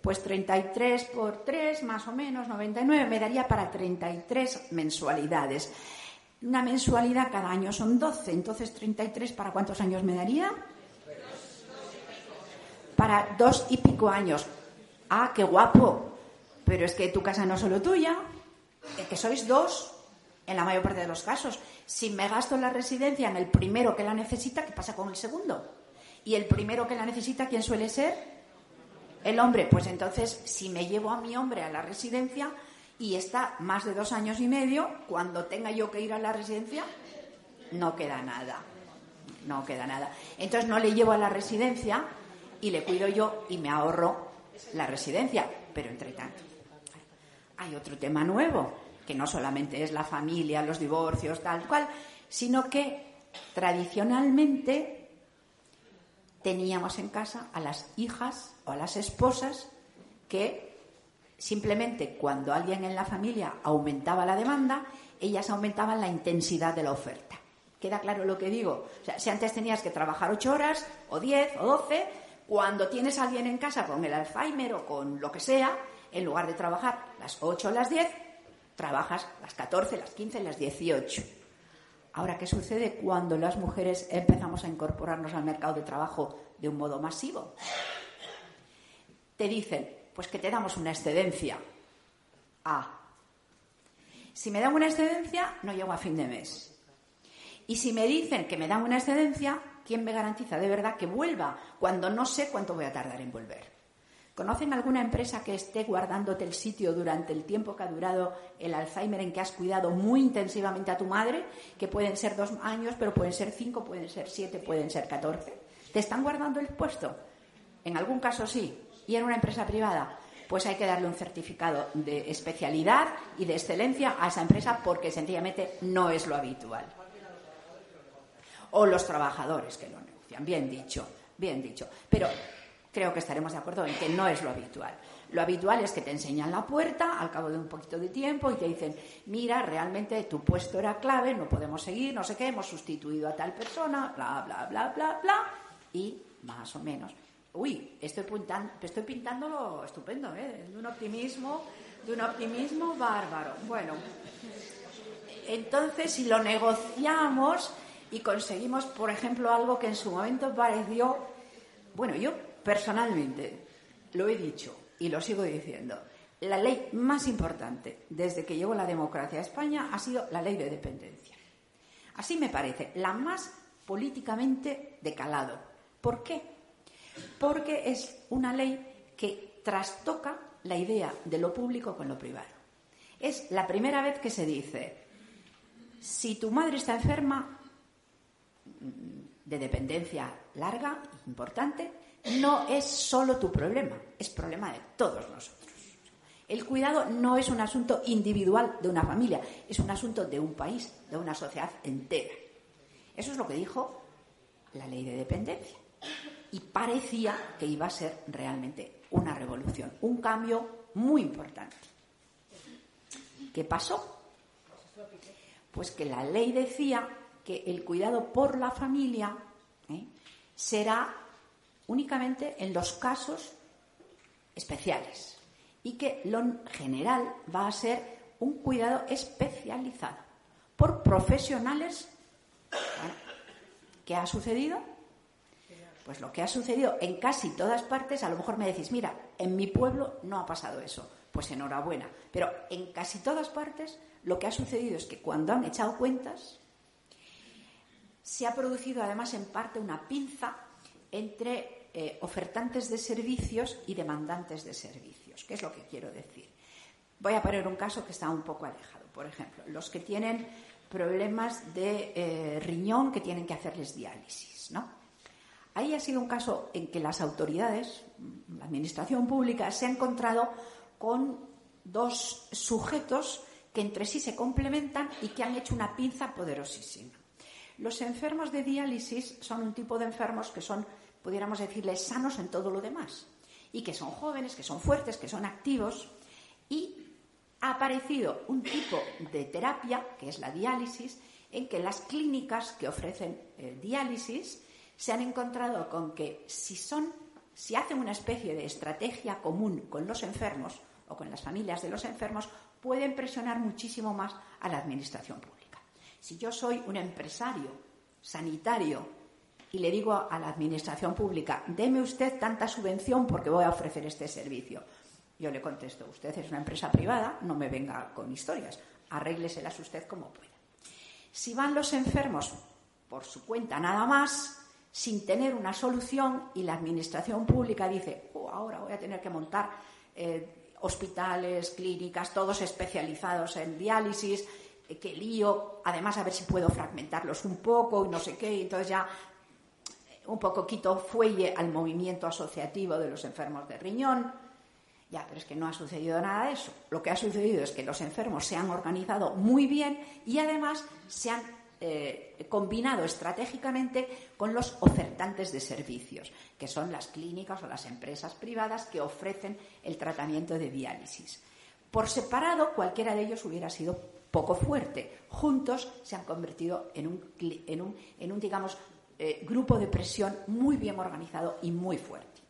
Pues 33 por 3, más o menos, 99, me daría para 33 mensualidades. Una mensualidad cada año son 12, entonces 33, ¿para cuántos años me daría? Para dos y pico años. Ah, qué guapo. Pero es que tu casa no es solo tuya, es que sois dos en la mayor parte de los casos. Si me gasto la residencia en el primero que la necesita, ¿qué pasa con el segundo? Y el primero que la necesita, ¿quién suele ser? El hombre, pues entonces, si me llevo a mi hombre a la residencia y está más de dos años y medio, cuando tenga yo que ir a la residencia, no queda nada. No queda nada. Entonces no le llevo a la residencia y le cuido yo y me ahorro la residencia. Pero entre tanto, hay otro tema nuevo, que no solamente es la familia, los divorcios, tal cual, sino que tradicionalmente teníamos en casa a las hijas o a las esposas que simplemente cuando alguien en la familia aumentaba la demanda, ellas aumentaban la intensidad de la oferta. ¿Queda claro lo que digo? O sea, si antes tenías que trabajar ocho horas, o diez, o doce, cuando tienes a alguien en casa con el Alzheimer o con lo que sea, en lugar de trabajar las ocho o las diez, trabajas las catorce, las quince, las dieciocho. Ahora, ¿qué sucede cuando las mujeres empezamos a incorporarnos al mercado de trabajo de un modo masivo? Te dicen, pues que te damos una excedencia. Ah, si me dan una excedencia, no llego a fin de mes. Y si me dicen que me dan una excedencia, ¿quién me garantiza de verdad que vuelva cuando no sé cuánto voy a tardar en volver? ¿Conocen alguna empresa que esté guardándote el sitio durante el tiempo que ha durado el Alzheimer en que has cuidado muy intensivamente a tu madre? Que pueden ser dos años, pero pueden ser cinco, pueden ser siete, pueden ser catorce. ¿Te están guardando el puesto? En algún caso sí. ¿Y en una empresa privada? Pues hay que darle un certificado de especialidad y de excelencia a esa empresa porque sencillamente no es lo habitual. O los trabajadores que lo negocian. Bien dicho, bien dicho. Pero creo que estaremos de acuerdo en que no es lo habitual. Lo habitual es que te enseñan la puerta al cabo de un poquito de tiempo y te dicen, mira, realmente tu puesto era clave, no podemos seguir, no sé qué, hemos sustituido a tal persona, bla, bla, bla, bla, bla, y más o menos. Uy, estoy pintando, estoy pintándolo estupendo, ¿eh? De un optimismo, de un optimismo bárbaro. Bueno, entonces si lo negociamos y conseguimos, por ejemplo, algo que en su momento pareció, bueno, yo Personalmente, lo he dicho y lo sigo diciendo, la ley más importante desde que llegó la democracia a España ha sido la ley de dependencia. Así me parece, la más políticamente decalado. ¿Por qué? Porque es una ley que trastoca la idea de lo público con lo privado. Es la primera vez que se dice, si tu madre está enferma de dependencia larga, importante, no es solo tu problema, es problema de todos nosotros. El cuidado no es un asunto individual de una familia, es un asunto de un país, de una sociedad entera. Eso es lo que dijo la ley de dependencia. Y parecía que iba a ser realmente una revolución, un cambio muy importante. ¿Qué pasó? Pues que la ley decía que el cuidado por la familia ¿eh? será únicamente en los casos especiales y que lo general va a ser un cuidado especializado por profesionales. ¿Qué ha sucedido? Pues lo que ha sucedido en casi todas partes, a lo mejor me decís, mira, en mi pueblo no ha pasado eso. Pues enhorabuena. Pero en casi todas partes lo que ha sucedido es que cuando han echado cuentas, se ha producido además en parte una pinza entre eh, ofertantes de servicios y demandantes de servicios. ¿Qué es lo que quiero decir? Voy a poner un caso que está un poco alejado. Por ejemplo, los que tienen problemas de eh, riñón que tienen que hacerles diálisis, ¿no? Ahí ha sido un caso en que las autoridades, la administración pública, se ha encontrado con dos sujetos que entre sí se complementan y que han hecho una pinza poderosísima. Los enfermos de diálisis son un tipo de enfermos que son pudiéramos decirles, sanos en todo lo demás. Y que son jóvenes, que son fuertes, que son activos. Y ha aparecido un tipo de terapia, que es la diálisis, en que las clínicas que ofrecen eh, diálisis se han encontrado con que si son, si hacen una especie de estrategia común con los enfermos o con las familias de los enfermos, pueden presionar muchísimo más a la administración pública. Si yo soy un empresario sanitario y le digo a la administración pública, deme usted tanta subvención porque voy a ofrecer este servicio. Yo le contesto, usted es una empresa privada, no me venga con historias, arrégleselas usted como pueda. Si van los enfermos por su cuenta nada más, sin tener una solución, y la administración pública dice, oh, ahora voy a tener que montar eh, hospitales, clínicas, todos especializados en diálisis, qué lío, además a ver si puedo fragmentarlos un poco y no sé qué, y entonces ya un poco quito fuelle al movimiento asociativo de los enfermos de riñón. Ya, pero es que no ha sucedido nada de eso. Lo que ha sucedido es que los enfermos se han organizado muy bien y además se han eh, combinado estratégicamente con los ofertantes de servicios, que son las clínicas o las empresas privadas que ofrecen el tratamiento de diálisis. Por separado, cualquiera de ellos hubiera sido poco fuerte. Juntos se han convertido en un, en un, en un digamos, eh, grupo de presión muy bien organizado y muy fuerte.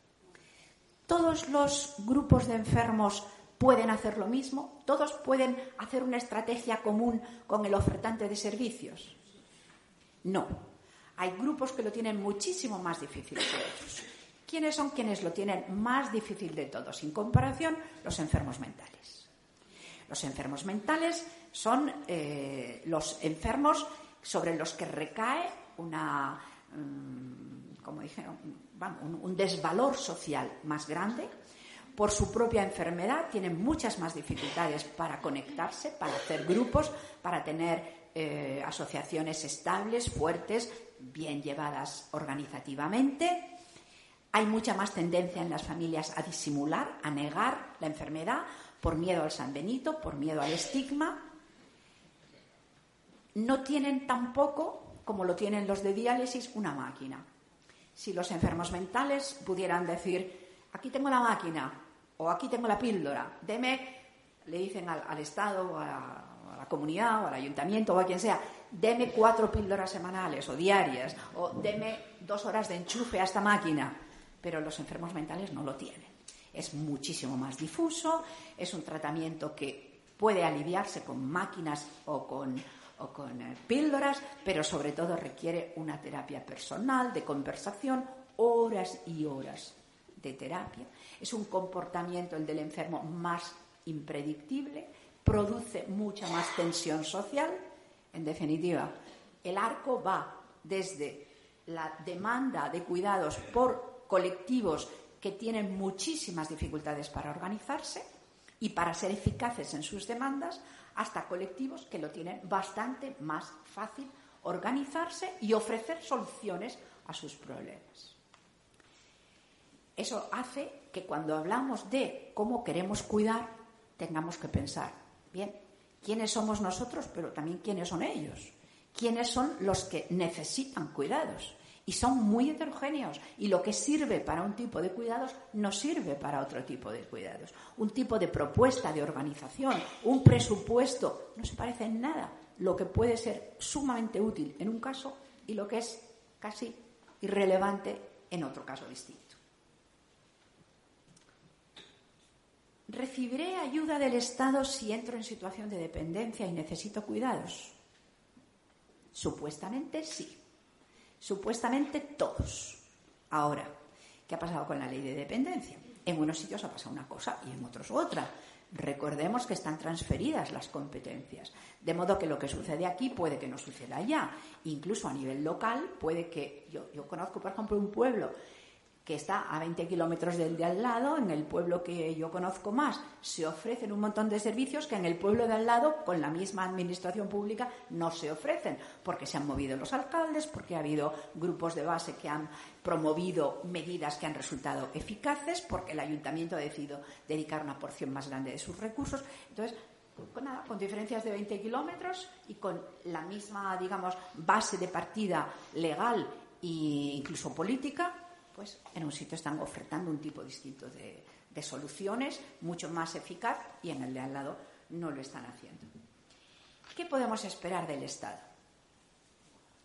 ¿Todos los grupos de enfermos pueden hacer lo mismo? ¿Todos pueden hacer una estrategia común con el ofertante de servicios? No. Hay grupos que lo tienen muchísimo más difícil que otros. ¿Quiénes son quienes lo tienen más difícil de todos? Sin comparación, los enfermos mentales. Los enfermos mentales son eh, los enfermos sobre los que recae una Mm, como dije, un, desvalor social más grande. Por su propia enfermedad tienen muchas más dificultades para conectarse, para hacer grupos, para tener eh, asociaciones estables, fuertes, bien llevadas organizativamente. Hay mucha más tendencia en las familias a disimular, a negar la enfermedad por miedo al San Benito, por miedo al estigma. No tienen tampoco como lo tienen los de diálisis, una máquina. Si los enfermos mentales pudieran decir, aquí tengo la máquina o aquí tengo la píldora, deme, le dicen al, Estado o a, la, comunidad o al ayuntamiento o a quien sea, deme cuatro píldoras semanales o diarias o deme dos horas de enchufe a esta máquina. Pero los enfermos mentales no lo tienen. Es muchísimo más difuso, es un tratamiento que puede aliviarse con máquinas o con o con eh, píldoras, pero sobre todo requiere una terapia personal, de conversación, horas y horas de terapia. Es un comportamiento, el del enfermo, más impredictible, produce mucha más tensión social. En definitiva, el arco va desde la demanda de cuidados por colectivos que tienen muchísimas dificultades para organizarse y para ser eficaces en sus demandas, hasta colectivos que lo tienen bastante más fácil organizarse y ofrecer soluciones a sus problemas. Eso hace que cuando hablamos de cómo queremos cuidar, tengamos que pensar, bien, quiénes somos nosotros, pero también quiénes son ellos, quiénes son los que necesitan cuidados Y son muy heterogéneos. Y lo que sirve para un tipo de cuidados no sirve para otro tipo de cuidados. Un tipo de propuesta de organización, un presupuesto, no se parece en nada lo que puede ser sumamente útil en un caso y lo que es casi irrelevante en otro caso distinto. ¿Recibiré ayuda del Estado si entro en situación de dependencia y necesito cuidados? Supuestamente sí. Supuestamente todos. Ahora, ¿qué ha pasado con la ley de dependencia? En unos sitios ha pasado una cosa y en otros otra. Recordemos que están transferidas las competencias, de modo que lo que sucede aquí puede que no suceda allá. Incluso a nivel local puede que yo, yo conozco, por ejemplo, un pueblo que está a 20 kilómetros del de al lado, en el pueblo que yo conozco más, se ofrecen un montón de servicios que en el pueblo de al lado, con la misma administración pública, no se ofrecen, porque se han movido los alcaldes, porque ha habido grupos de base que han promovido medidas que han resultado eficaces, porque el ayuntamiento ha decidido dedicar una porción más grande de sus recursos. Entonces, con, diferencias de 20 kilómetros y con la misma, digamos, base de partida legal e incluso política, pues en un sitio están ofertando un tipo distinto de, soluciones, mucho más eficaz, y en el de al lado no lo están haciendo. ¿Qué podemos esperar del Estado?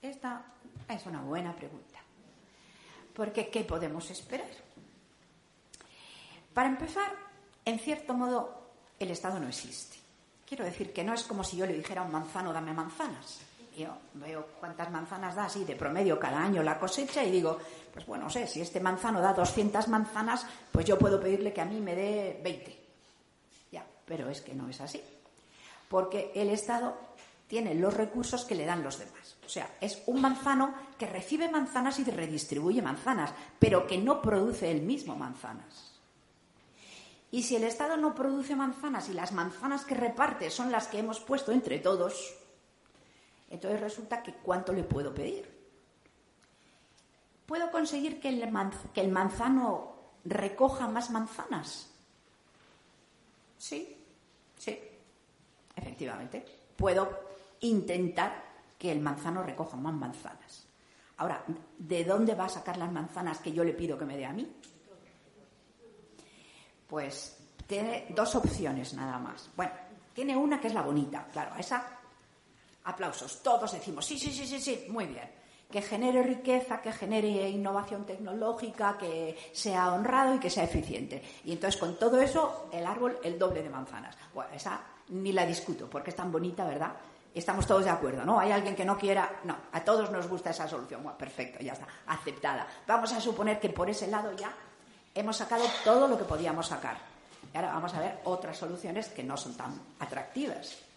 Esta es una buena pregunta. Porque ¿qué podemos esperar? Para empezar, en cierto modo, el Estado no existe. Quiero decir que no es como si yo le dijera a un manzano, dame manzanas. Yo veo cuántas manzanas da así de promedio cada año la cosecha y digo, pues bueno, no sé, si este manzano da 200 manzanas, pues yo puedo pedirle que a mí me dé 20. Ya, pero es que no es así. Porque el Estado tiene los recursos que le dan los demás. O sea, es un manzano que recibe manzanas y redistribuye manzanas, pero que no produce el mismo manzanas. Y si el Estado no produce manzanas y las manzanas que reparte son las que hemos puesto entre todos, entonces resulta que ¿cuánto le puedo pedir? ¿Puedo conseguir que el, manzano recoja más manzanas? Sí, sí, efectivamente. Puedo intentar que el manzano recoja más manzanas. Ahora, ¿de dónde va a sacar las manzanas que yo le pido que me dé a mí? Pues tiene dos opciones nada más. Bueno, tiene una que es la bonita, claro, esa aplausos. Todos decimos, sí, sí, sí, sí, sí, muy bien que genere riqueza, que genere innovación tecnológica, que sea honrado y que sea eficiente. Y entonces con todo eso, el árbol, el doble de manzanas. Bueno, esa ni la discuto, porque es tan bonita, ¿verdad? Estamos todos de acuerdo, ¿no? Hay alguien que no quiera, no, a todos nos gusta esa solución. Bueno, perfecto, ya está, aceptada. Vamos a suponer que por ese lado ya hemos sacado todo lo que podíamos sacar. Y ahora vamos a ver otras soluciones que no son tan atractivas.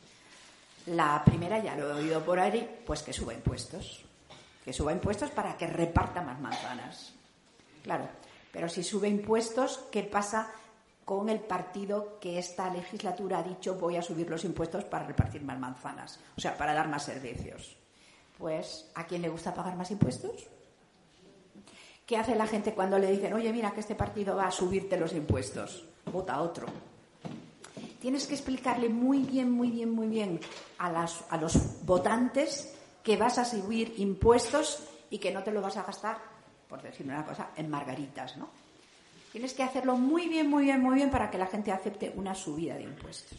La primera, ya lo he oído por ahí, pues que suba impuestos que suba impuestos para que reparta más manzanas. Claro, pero si sube impuestos, ¿qué pasa con el partido que esta legislatura ha dicho voy a subir los impuestos para repartir más manzanas? O sea, para dar más servicios. Pues, ¿a quién le gusta pagar más impuestos? ¿Qué hace la gente cuando le dicen, oye, mira que este partido va a subirte los impuestos? Vota otro. Tienes que explicarle muy bien, muy bien, muy bien a, los votantes que vas a subir impuestos y que no te lo vas a gastar, por decir una cosa, en margaritas, ¿no? Tienes que hacerlo muy bien, muy bien, muy bien para que la gente acepte una subida de impuestos.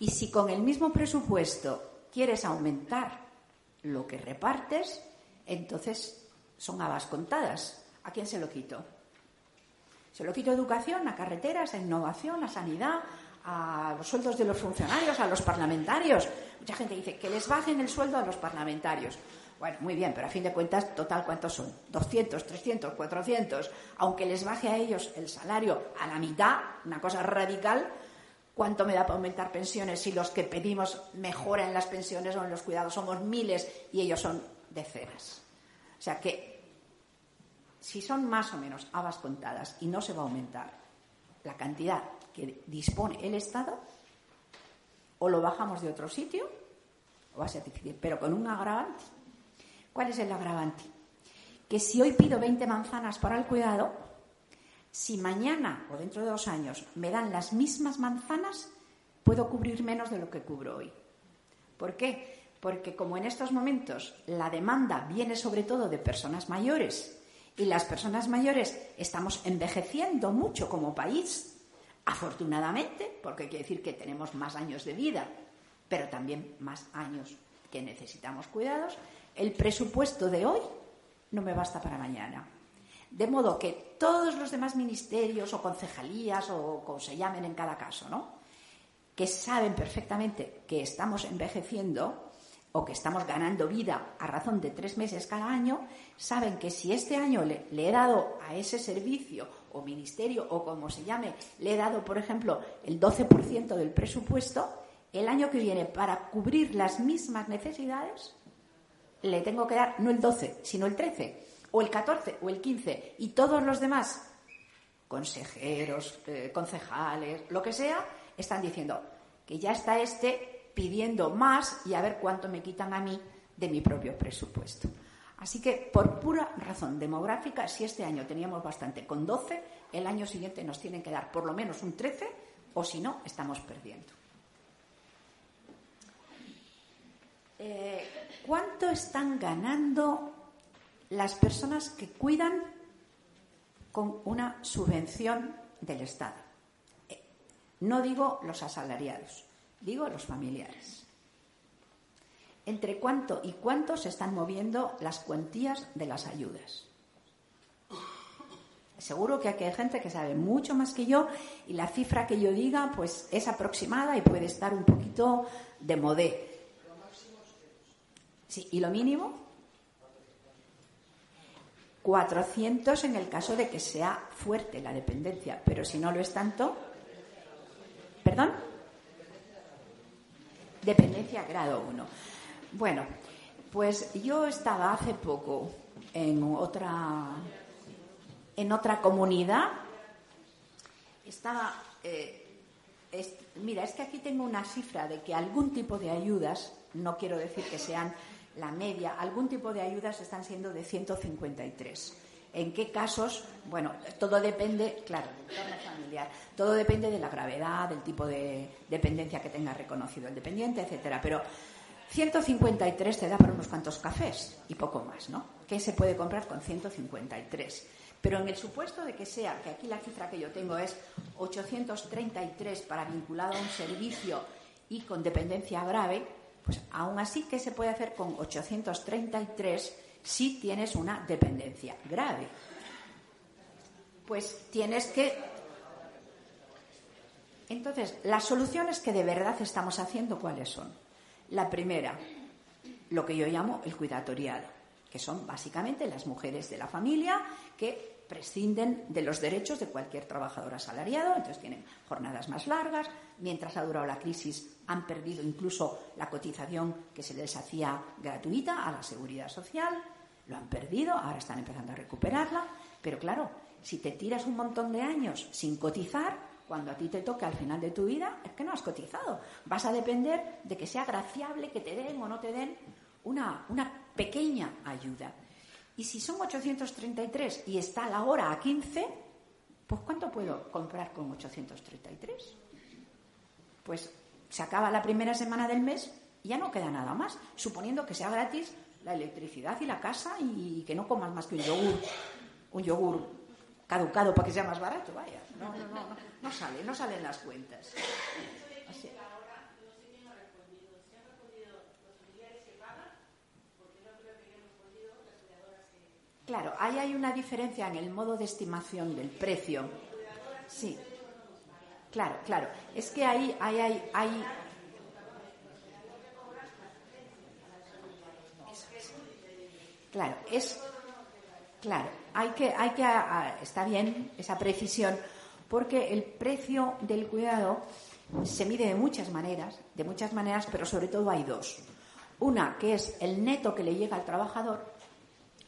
Y si con el mismo presupuesto quieres aumentar lo que repartes, entonces son habas contadas. ¿A quién se lo quito? Se lo quito a educación, a carreteras, a innovación, a sanidad, a los sueldos de los funcionarios, a los parlamentarios. Mucha gente dice que les bajen el sueldo a los parlamentarios. Bueno, muy bien, pero a fin de cuentas, total, ¿cuántos son? 200, 300, 400. Aunque les baje a ellos el salario a la mitad, una cosa radical, ¿cuánto me da para aumentar pensiones si los que pedimos mejora en las pensiones o en los cuidados somos miles y ellos son decenas? O sea que, si son más o menos habas contadas y no se va a aumentar la cantidad que dispone el Estado, o lo bajamos de otro sitio, o va a ser difícil, pero con un agravante. ¿Cuál es el agravante? Que si hoy pido 20 manzanas para el cuidado, si mañana o dentro de dos años me dan las mismas manzanas, puedo cubrir menos de lo que cubro hoy. ¿Por qué? porque como en estos momentos la demanda viene sobre todo de personas mayores y las personas mayores estamos envejeciendo mucho como país, afortunadamente, porque quiere decir que tenemos más años de vida, pero también más años que necesitamos cuidados, el presupuesto de hoy no me basta para mañana. De modo que todos los demás ministerios o concejalías o como se llamen en cada caso, ¿no? que saben perfectamente que estamos envejeciendo o que estamos ganando vida a razón de tres meses cada año, saben que si este año le, he dado a ese servicio o ministerio o como se llame, le he dado, por ejemplo, el 12% del presupuesto, el año que viene, para cubrir las mismas necesidades, le tengo que dar no el 12, sino el 13, o el 14, o el 15, y todos los demás, consejeros, eh, concejales, lo que sea, están diciendo que ya está este pidiendo más y a ver cuánto me quitan a mí de mi propio presupuesto. Así que, por pura razón demográfica, si este año teníamos bastante con 12, el año siguiente nos tienen que dar por lo menos un 13 o si no, estamos perdiendo. Eh, ¿Cuánto están ganando las personas que cuidan con una subvención del Estado? No digo los asalariados, digo los familiares. ¿Entre cuánto y cuánto se están moviendo las cuantías de las ayudas? Seguro que aquí hay gente que sabe mucho más que yo y la cifra que yo diga pues es aproximada y puede estar un poquito de modé. Sí, ¿y lo mínimo? 400 en el caso de que sea fuerte la dependencia, pero si no lo es tanto, ¿Perdón? Dependencia grado 1. Bueno, pues yo estaba hace poco en otra, en otra comunidad. Estaba. Eh, mira, es que aquí tengo una cifra de que algún tipo de ayudas, no quiero decir que sean la media, algún tipo de ayudas están siendo de 153 en qué casos, bueno, todo depende, claro, familiar, todo depende de la gravedad, del tipo de dependencia que tenga reconocido el dependiente, etcétera. Pero 153 te da para unos cuantos cafés y poco más, ¿no? ¿Qué se puede comprar con 153? Pero en el supuesto de que sea, que aquí la cifra que yo tengo es 833 para vinculado a un servicio y con dependencia grave, pues aún así, ¿qué se puede hacer con 833 si tienes una dependencia grave. Pues tienes que... Entonces, las soluciones que de verdad estamos haciendo, ¿cuáles son? La primera, lo que yo llamo el cuidatoriado, que son básicamente las mujeres de la familia que prescinden de los derechos de cualquier trabajador asalariado, entonces tienen jornadas más largas, mientras ha durado la crisis han perdido incluso la cotización que se les hacía gratuita a la seguridad social, lo han perdido, ahora están empezando a recuperarla, pero claro, si te tiras un montón de años sin cotizar, cuando a ti te toque al final de tu vida, es que no has cotizado. Vas a depender de que sea graciable que te den o no te den una, una pequeña ayuda. Y si son 833 y está la hora a 15, pues ¿cuánto puedo comprar con 833? Pues se acaba la primera semana del mes y ya no queda nada más. Suponiendo que sea gratis la electricidad y la casa y que no comas más que un yogur, un yogur caducado para que sea más barato, vaya. No, no, no, no, sale, no salen las cuentas. Claro, ahí hay una diferencia en el modo de estimación del precio. Sí. Claro, claro. Es que ahí, hay, hay Claro, es claro, hay que, hay que está bien esa precisión, porque el precio del cuidado se mide de muchas maneras, de muchas maneras, pero sobre todo hay dos. Una que es el neto que le llega al trabajador,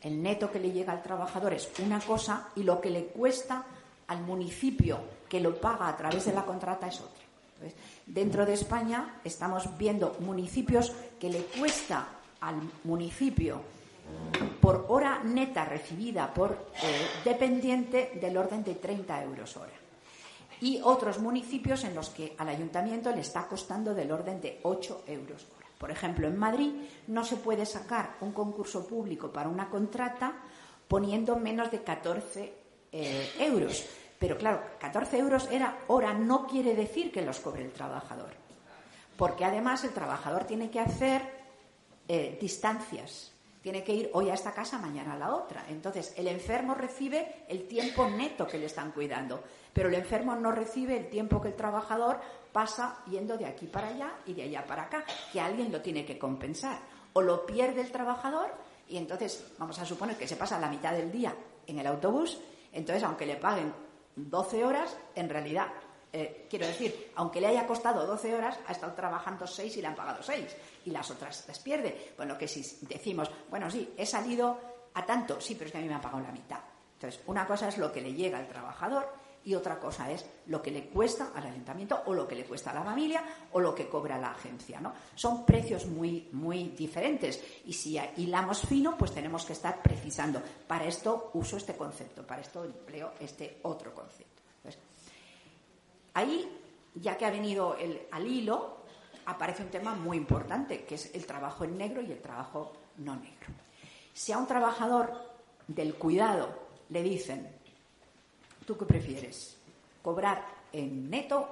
el neto que le llega al trabajador es una cosa y lo que le cuesta al municipio que lo paga a través de la contrata es otra. dentro de España estamos viendo municipios que le cuesta al municipio por hora neta recibida por eh, dependiente del orden de 30 euros hora. Y otros municipios en los que al ayuntamiento le está costando del orden de 8 euros hora. Por ejemplo, en Madrid no se puede sacar un concurso público para una contrata poniendo menos de 14 eh, euros. Pero claro, 14 euros era hora, no quiere decir que los cobre el trabajador. Porque además el trabajador tiene que hacer eh, distancias. Tiene que ir hoy a esta casa, mañana a la otra. Entonces, el enfermo recibe el tiempo neto que le están cuidando, pero el enfermo no recibe el tiempo que el trabajador pasa yendo de aquí para allá y de allá para acá, que alguien lo tiene que compensar. O lo pierde el trabajador y entonces vamos a suponer que se pasa la mitad del día en el autobús, entonces aunque le paguen 12 horas, en realidad, eh, quiero decir, aunque le haya costado 12 horas, ha estado trabajando 6 y le han pagado 6 y las otras las pierde. Bueno, que si decimos, bueno, sí, he salido a tanto, sí, pero es que a mí me han pagado la mitad. Entonces, una cosa es lo que le llega al trabajador y otra cosa es lo que le cuesta al ayuntamiento o lo que le cuesta a la familia o lo que cobra la agencia. ¿no? Son precios muy, muy diferentes y si hilamos fino, pues tenemos que estar precisando. Para esto uso este concepto, para esto empleo este otro concepto. Ahí, ya que ha venido el, al hilo, aparece un tema muy importante, que es el trabajo en negro y el trabajo no negro. Si a un trabajador del cuidado le dicen, ¿Tú qué prefieres? ¿Cobrar en neto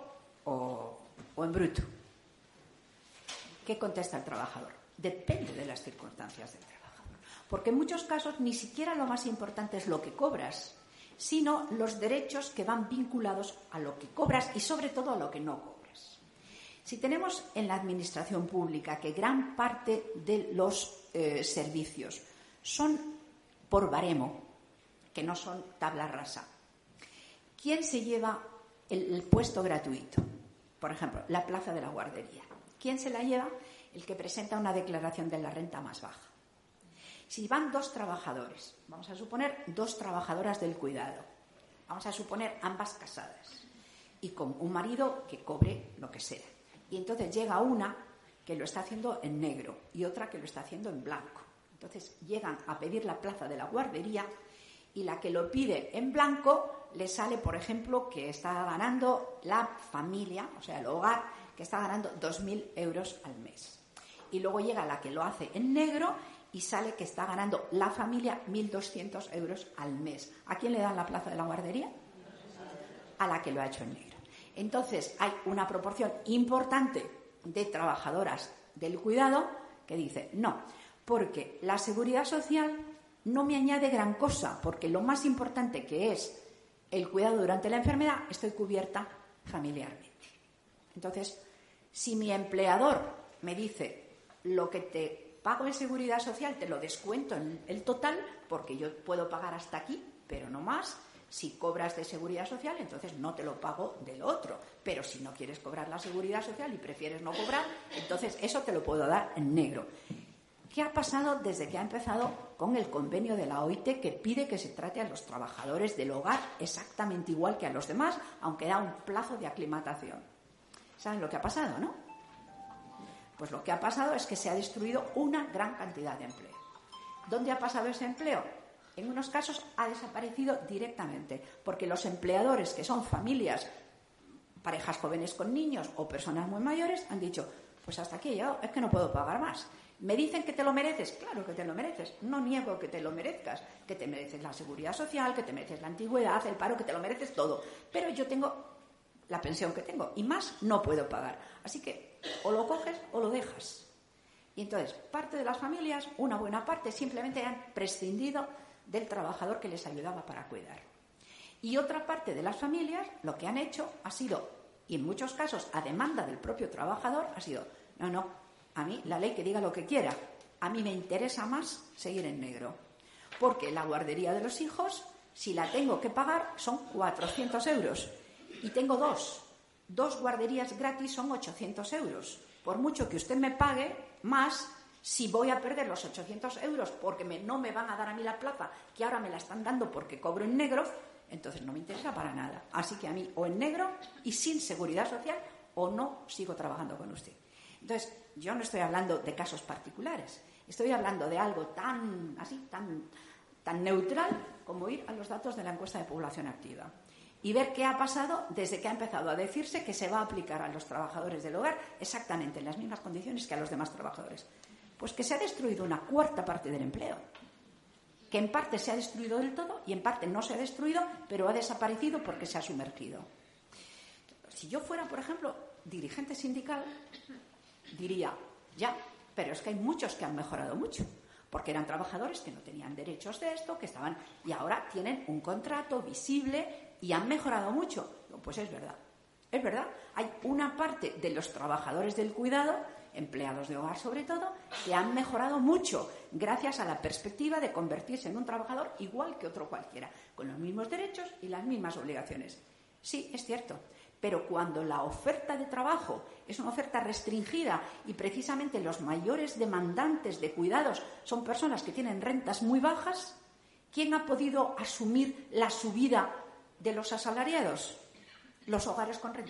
o, en bruto? ¿Qué contesta el trabajador? Depende de las circunstancias del trabajador. Porque en muchos casos ni siquiera lo más importante es lo que cobras, sino los derechos que van vinculados a lo que cobras y sobre todo a lo que no cobras. Si tenemos en la administración pública que gran parte de los eh, servicios son por baremo, que no son tabla rasa, ¿Quién se lleva el, puesto gratuito? Por ejemplo, la plaza de la guardería. ¿Quién se la lleva? El que presenta una declaración de la renta más baja. Si van dos trabajadores, vamos a suponer dos trabajadoras del cuidado, vamos a suponer ambas casadas y con un marido que cobre lo que sea. Y entonces llega una que lo está haciendo en negro y otra que lo está haciendo en blanco. Entonces llegan a pedir la plaza de la guardería y la que lo pide en blanco le sale, por ejemplo, que está ganando la familia, o sea, el hogar, que está ganando 2.000 euros al mes. Y luego llega la que lo hace en negro y sale que está ganando la familia 1.200 euros al mes. ¿A quién le dan la plaza de la guardería? A la que lo ha hecho en negro. Entonces, hay una proporción importante de trabajadoras del cuidado que dice, no, porque la seguridad social no me añade gran cosa, porque lo más importante que es el cuidado durante la enfermedad, estoy cubierta familiarmente. Entonces, si mi empleador me dice lo que te pago en seguridad social, te lo descuento en el total, porque yo puedo pagar hasta aquí, pero no más. Si cobras de seguridad social, entonces no te lo pago del otro. Pero si no quieres cobrar la seguridad social y prefieres no cobrar, entonces eso te lo puedo dar en negro. ¿Qué ha pasado desde que ha empezado con el convenio de la OIT que pide que se trate a los trabajadores del hogar exactamente igual que a los demás, aunque da un plazo de aclimatación? ¿Saben lo que ha pasado, no? Pues lo que ha pasado es que se ha destruido una gran cantidad de empleo. ¿Dónde ha pasado ese empleo? En unos casos ha desaparecido directamente, porque los empleadores que son familias, parejas jóvenes con niños o personas muy mayores, han dicho, pues hasta aquí yo es que no puedo pagar más. ¿Me dicen que te lo mereces? Claro que te lo mereces. No niego que te lo merezcas, que te mereces la seguridad social, que te mereces la antigüedad, el paro, que te lo mereces todo. Pero yo tengo la pensión que tengo y más no puedo pagar. Así que o lo coges o lo dejas. Y entonces, parte de las familias, una buena parte, simplemente han prescindido del trabajador que les ayudaba para cuidar. Y otra parte de las familias lo que han hecho ha sido, y en muchos casos a demanda del propio trabajador, ha sido, no, no, a mí, la ley que diga lo que quiera. A mí me interesa más seguir en negro. Porque la guardería de los hijos, si la tengo que pagar, son 400 euros. Y tengo dos. Dos guarderías gratis son 800 euros. Por mucho que usted me pague más, si voy a perder los 800 euros porque no me van a dar a mí la plaza, que ahora me la están dando porque cobro en negro, entonces no me interesa para nada. Así que a mí o en negro y sin seguridad social o no sigo trabajando con usted. Entonces, yo no estoy hablando de casos particulares, estoy hablando de algo tan así, tan, tan neutral como ir a los datos de la encuesta de población activa. Y ver qué ha pasado desde que ha empezado a decirse que se va a aplicar a los trabajadores del hogar exactamente en las mismas condiciones que a los demás trabajadores. Pues que se ha destruido una cuarta parte del empleo, que en parte se ha destruido del todo y en parte no se ha destruido, pero ha desaparecido porque se ha sumergido. Si yo fuera, por ejemplo, dirigente sindical, diría, ya, pero es que hay muchos que han mejorado mucho porque eran trabajadores que no tenían derechos de esto, que estaban y ahora tienen un contrato visible y han mejorado mucho. Pues es verdad, es verdad. Hay una parte de los trabajadores del cuidado, empleados de hogar sobre todo, que han mejorado mucho gracias a la perspectiva de convertirse en un trabajador igual que otro cualquiera, con los mismos derechos y las mismas obligaciones. Sí, es cierto. Pero cuando la oferta de trabajo es una oferta restringida y precisamente los mayores demandantes de cuidados son personas que tienen rentas muy bajas, ¿quién ha podido asumir la subida de los asalariados? Los hogares con renta.